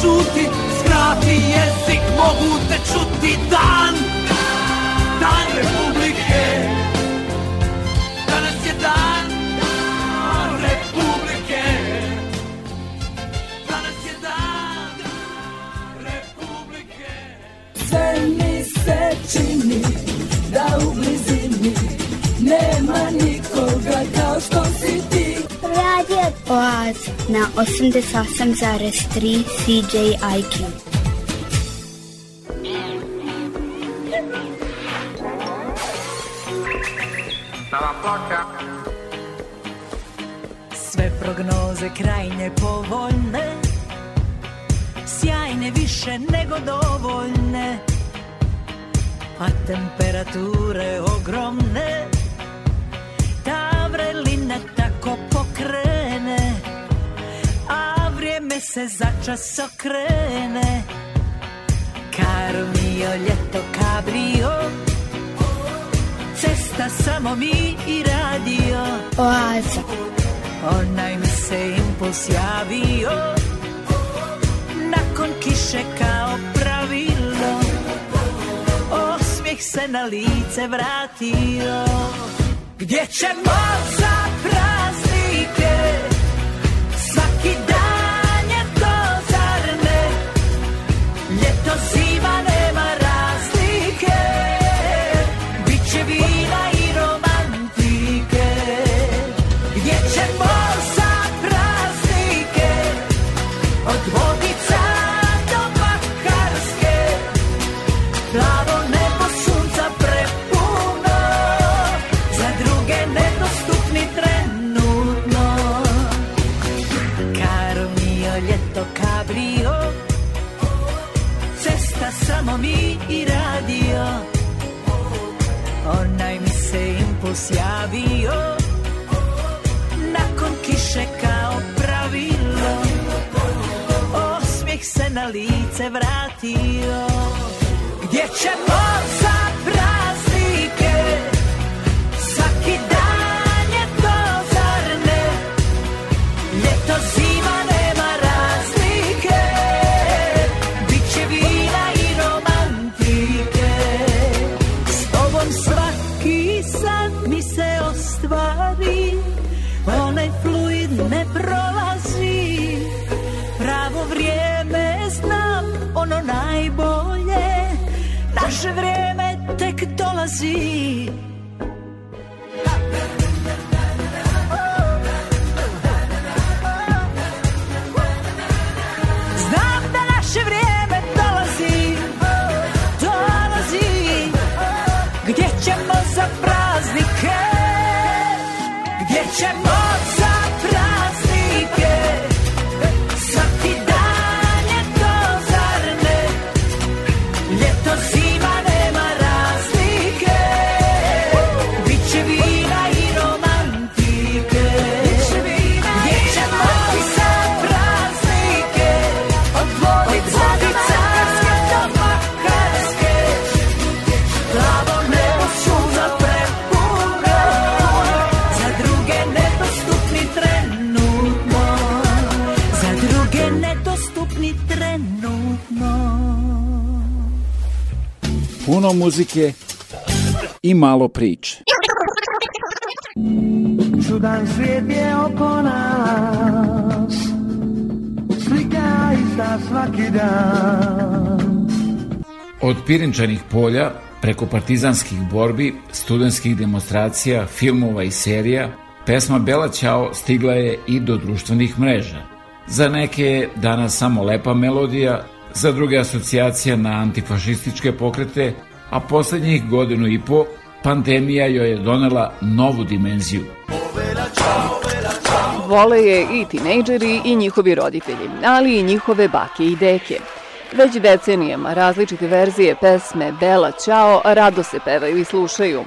šuti Skrati jezik, mogu te čuti dan. Dan Republike Oaza na 88,3 CJIQ. Sve prognoze krajnje povoljne Sjajne više nego dovoljne A temperature ogromne Ta vrelina tako pokrene se za čas okrene. Karmio, ljeto kabrio Cesta samo mi i radio. Oaza. Onaj mi se impuls javio. Nakon kiše kao pravilo. Osmijeh se na lice vratio. Gdje će moza mrakost javio Nakon kiše kao pravilo. Osmijeh se na lice vratio. Gdje će poza see. puno muzike i malo priče. Čudan svijet je oko nas Slika ista svaki dan Od pirinčanih polja preko partizanskih borbi, studentskih demonstracija, filmova i serija, pesma Bela Ćao stigla je i do društvenih mreža. Za neke je danas samo lepa melodija, za druge asocijacija na antifašističke pokrete, a poslednjih godinu i po pandemija joj je donela novu dimenziju. Vole je i tinejdžeri i njihovi roditelji, ali i njihove bake i deke. Već decenijama različite verzije pesme Bela Ćao rado se pevaju i slušaju.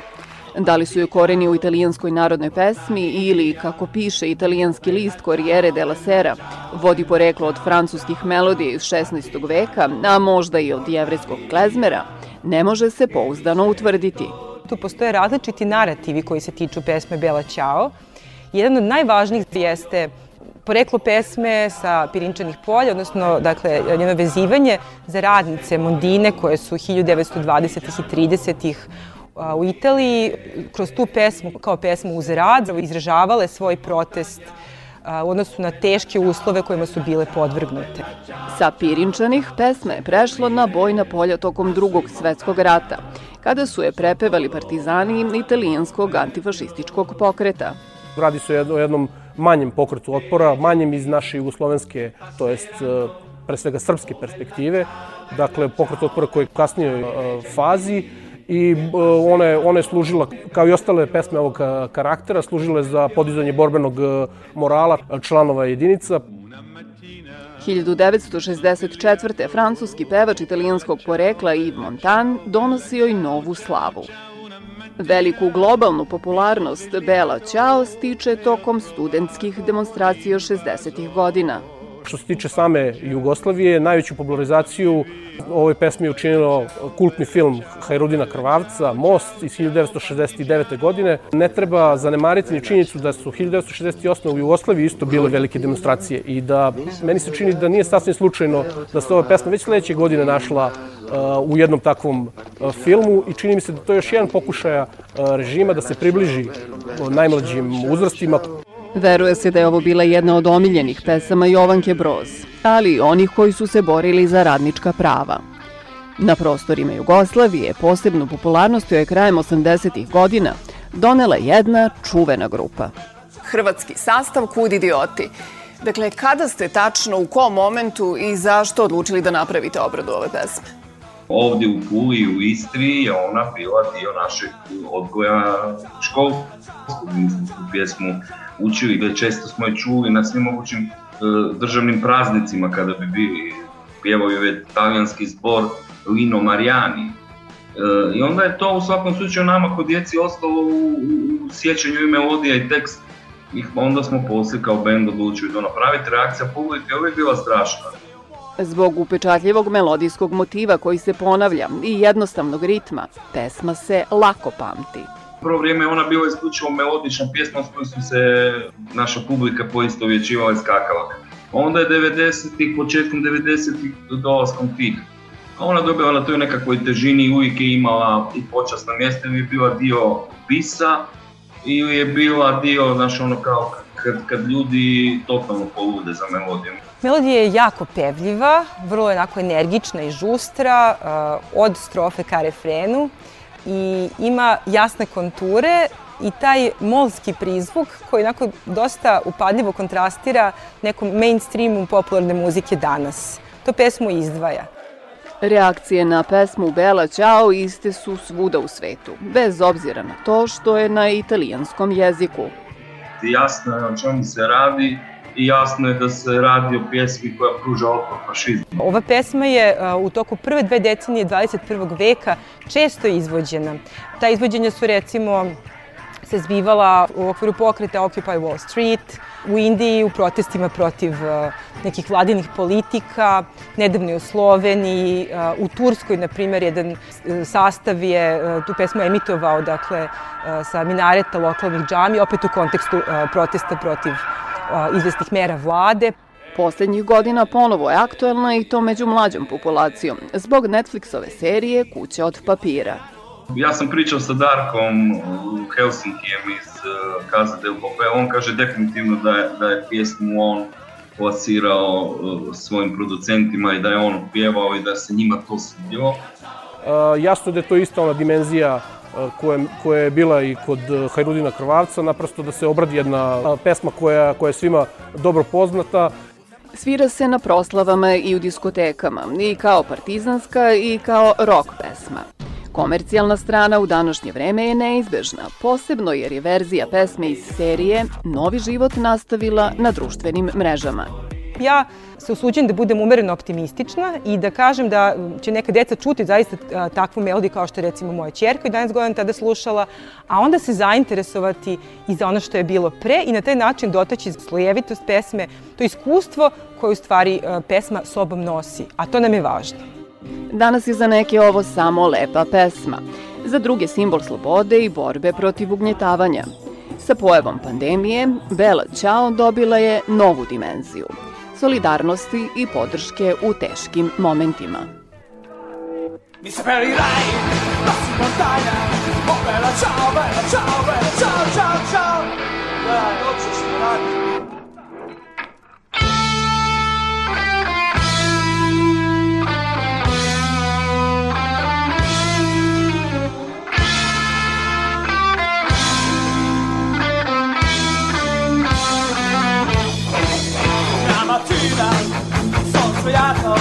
Da li su joj koreni u italijanskoj narodnoj pesmi ili, kako piše italijanski list Corriere della Sera, vodi poreklo od francuskih melodija iz 16. veka, a možda i od jevreskog klezmera, ne može se pouzdano utvrditi. Tu postoje različiti narativi koji se tiču pesme Bela Ćao. Jedan od najvažnijih jeste poreklo pesme sa Pirinčanih polja, odnosno dakle, njeno vezivanje za radnice Mondine koje su 1920. i 30. u Italiji kroz tu pesmu, kao pesmu uz rad, izražavale svoj protest u odnosu na teške uslove kojima su bile podvrgnute. Sa Pirinčanih pesma je prešlo na bojna polja tokom drugog svetskog rata, kada su je prepevali partizani italijanskog antifašističkog pokreta. Radi se o jednom manjem pokretu otpora, manjem iz naše jugoslovenske, to jest e, pre svega srpske perspektive, dakle pokret otpora koji je u kasnijoj e, fazi i e, ona je, ona je služila, kao i ostale pesme ovog karaktera, služile za podizanje borbenog morala članova jedinica. 1964. francuski pevač italijanskog porekla Yves Montan donosio i novu slavu. Veliku globalnu popularnost Bela Ćao stiče tokom studentskih demonstracija 60. godina. Što se tiče same Jugoslavije, najveću popularizaciju ovoj pesmi je učinilo kultni film Hajrudina Krvavca, Most iz 1969. godine. Ne treba zanemariti ni činjenicu da su 1968. u Jugoslaviji isto bile velike demonstracije i da meni se čini da nije sasvim slučajno da se ova pesma već sledeće godine našla u jednom takvom filmu i čini mi se da to je još jedan pokušaja režima da se približi najmlađim uzrastima. Veruje se da je ovo bila jedna od omiljenih pesama Jovanke Broz, ali i onih koji su se borili za radnička prava. Na prostorima Jugoslavije posebnu popularnost joj je krajem 80. godina donela jedna čuvena grupa. Hrvatski sastav Kud idioti. Dakle, kada ste tačno, u kom momentu i zašto odlučili da napravite obradu ove pesme? Ovde u Puli i u Istri je ona bila dio našeg odgoja školskog. Mi smo tu pjesmu učili, da često smo je čuli na svim mogućim e, državnim praznicima kada bi bili. Pjevao je talijanski zbor Lino Marijani. E, I onda je to u svakom slučaju nama kod djeci ostalo u, u sjećanju i melodija i tekst. I onda smo posle kao bend odlučili to napraviti. Reakcija publike je bila strašna. Zbog upečatljivog melodijskog motiva koji se ponavlja i jednostavnog ritma, pesma se lako pamti. Prvo vrijeme ona bila isključivo melodična pjesma s kojom su se naša publika poisto vječivala i skakala. Onda je 90-ih, početkom 90-ih dolaskom tih. Ona dobila na toj nekakvoj težini uvijek je imala i počasna mjesta ili je bila dio bisa ili je bila dio, znaš, ono kao kad, kad ljudi totalno polude za melodijom. Melodija je jako pevljiva, vrlo je onako energična i žustra, uh, od strofe ka refrenu i ima jasne konture i taj molski prizvuk koji onako dosta upadljivo kontrastira nekom mainstreamu popularne muzike danas. To pesmu izdvaja. Reakcije na pesmu Bela Ćao iste su svuda u svetu, bez obzira na to što je na italijanskom jeziku. Jasno je o čemu se radi, i jasno je da se radi o pjesmi koja pruža otpor fašizmu. Ova pesma je u toku prve dve decenije 21. veka često izvođena. Ta izvođenja su recimo se zbivala u okviru pokreta Occupy Wall Street, u Indiji u protestima protiv nekih vladinih politika, nedavno u Sloveniji, u Turskoj, na primjer, jedan sastav je tu pesmu emitovao, dakle, sa minareta lokalnih džami, opet u kontekstu protesta protiv izvestih mera vlade. Poslednjih godina ponovo je aktuelna i to među mlađom populacijom, zbog Netflixove serije Kuća od papira. Ja sam pričao sa Darkom u Helsinkijem iz Casa del Popé, on kaže definitivno da je, da je pjesmu on plasirao svojim producentima i da je on pjevao i da se njima to svidilo. jasno da je to ista ona dimenzija koja, koja je bila i kod Hajrudina Krvavca, naprosto da se obradi jedna pesma koja, koja je svima dobro poznata. Svira se na proslavama i u diskotekama, i kao partizanska i kao rock pesma. Komercijalna strana u današnje vreme je neizbežna, posebno jer je verzija pesme iz serije Novi život nastavila na društvenim mrežama. Ja se usuđujem da budem umereno optimistična i da kažem da će neka deca čuti zaista takvu melodiju kao što je recimo moja čerka i 11 godina tada slušala, a onda se zainteresovati i za ono što je bilo pre i na taj način dotaći slojevitost pesme, to iskustvo koje u stvari pesma sobom nosi, a to nam je važno. Danas je za neke ovo samo lepa pesma, za druge simbol slobode i borbe protiv ugnjetavanja. Sa pojavom pandemije, Bela Ćao dobila je novu dimenziju – solidarnosti i podrške u teškim momentima. Mi se perirai, passi montagna, oh bella ciao, bella ciao, bella ciao, ciao, ciao. Dai, non ci sperate. sfiato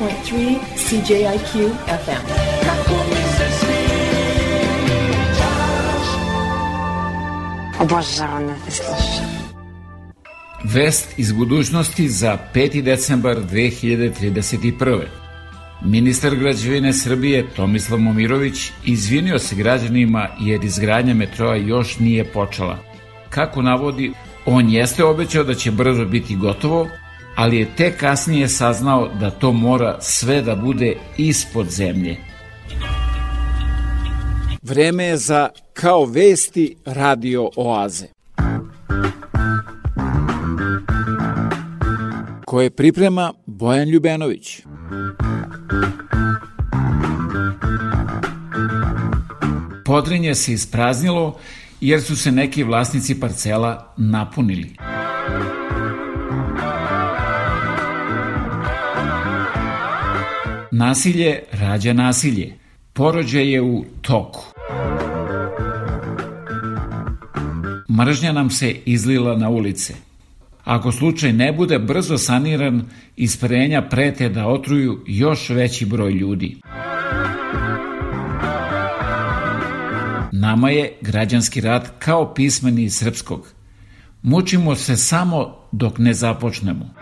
88.3 CJIQ FM. Slušam. Vest iz budućnosti za 5. decembar 2031. Ministar građevine Srbije Tomislav Momirović izvinio se građanima jer izgradnja metroa još nije počela. Kako navodi, on jeste obećao da će brzo biti gotovo, ali je tek kasnije saznao da to mora sve da bude ispod zemlje. Vreme je za Kao vesti radio oaze. koje priprema Bojan Ljubenović. Podrinje se ispraznilo jer su se neki vlasnici parcela napunili. Nasilje rađa nasilje. Porođaj je u toku. Mržnja nam se izlila na ulice. Ako slučaj ne bude brzo saniran, isparenja prete da otruju još veći broj ljudi. Nama je građanski rat kao pismeni srpskog. Mučimo se samo dok ne započnemo.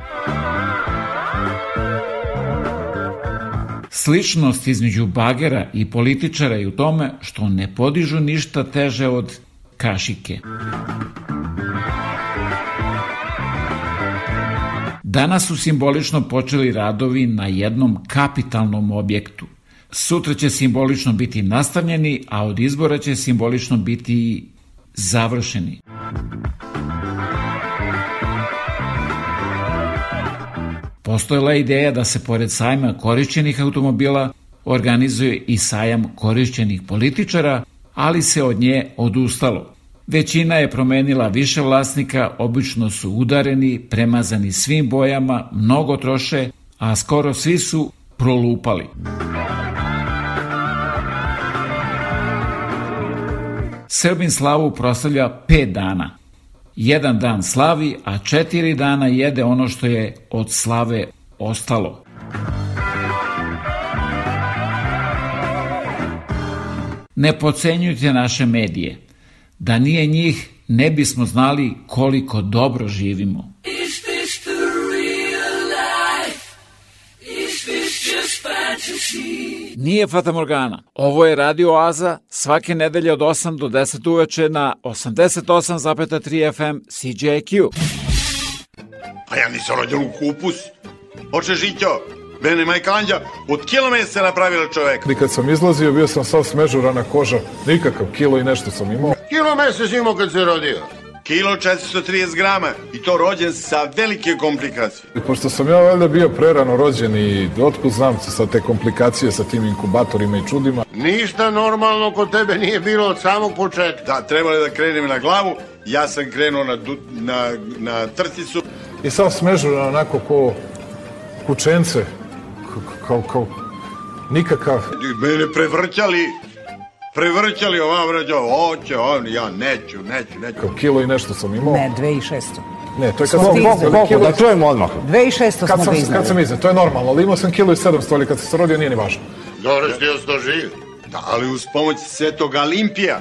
Sličnost između bagera i političara je u tome što ne podižu ništa teže od kašike. Danas su simbolično počeli radovi na jednom kapitalnom objektu. Sutra će simbolično biti nastavljeni, a od izbora će simbolično biti završeni. Postojala je ideja da se pored sajma korišćenih automobila organizuje i sajam korišćenih političara, ali se od nje odustalo. Većina je promenila više vlasnika, obično su udareni, premazani svim bojama, mnogo troše, a skoro svi su prolupali. Srbin slavu proslavlja pet dana. Jedan dan slavi, a četiri dana jede ono što je od slave ostalo. Ne pocenjujte naše medije. Da nije njih, ne bismo znali koliko dobro živimo. Nije Fata Morgana. Ovo je Radio Oaza svake nedelje od 8 do 10 uveče na 88,3 FM CJQ. A ja nisam rođen u kupus. Oče Žićo, Bene Majkanja, od kilome se napravila čovek. I kad sam izlazio, bio sam sav smežurana koža, nikakav kilo i nešto sam imao. Kilo mesec imao kad se rodio. Kilo 430 grama i to rođen sa velike komplikacije. I pošto sam ja valjda bio prerano rođen i otkud znam se sa te komplikacije sa tim inkubatorima i čudima. Ništa normalno kod tebe nije bilo od samog početka. Da, trebalo je da krenem na glavu, ja sam krenuo na, du- na, na trticu. I sav smežuran onako ko kučence, kao, kao nikakav. Mene prevrćali, prevrćali ovam rađo, oće, on, ja neću, neću, neću. Kao kilo i nešto sam imao. Ne, 2600. Ne, to je kad Smo sam koliko, koliko, kilo- da čujemo odmah. 2600 kad smo sam, ga iznali. kad sam iznao, to je normalno, ali imao sam kilo i 700, ali kad sam se rodio nije ni važno. Dobro što je ostao živ. Da, ali uz pomoć Svetog Olimpija.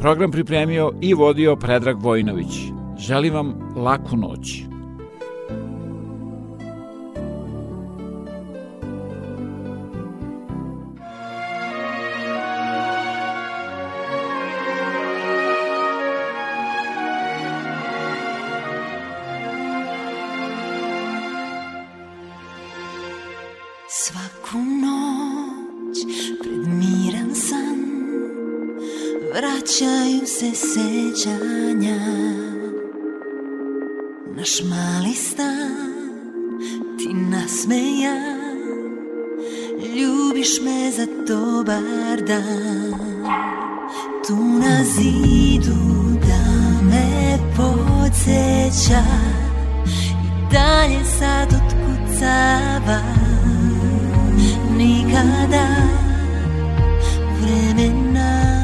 Program pripremio i vodio Predrag Vojinović. Želim vam laku noć. dobar dan. Tu na zidu da me podsjeća I dalje sad otkucava Nikada vremena.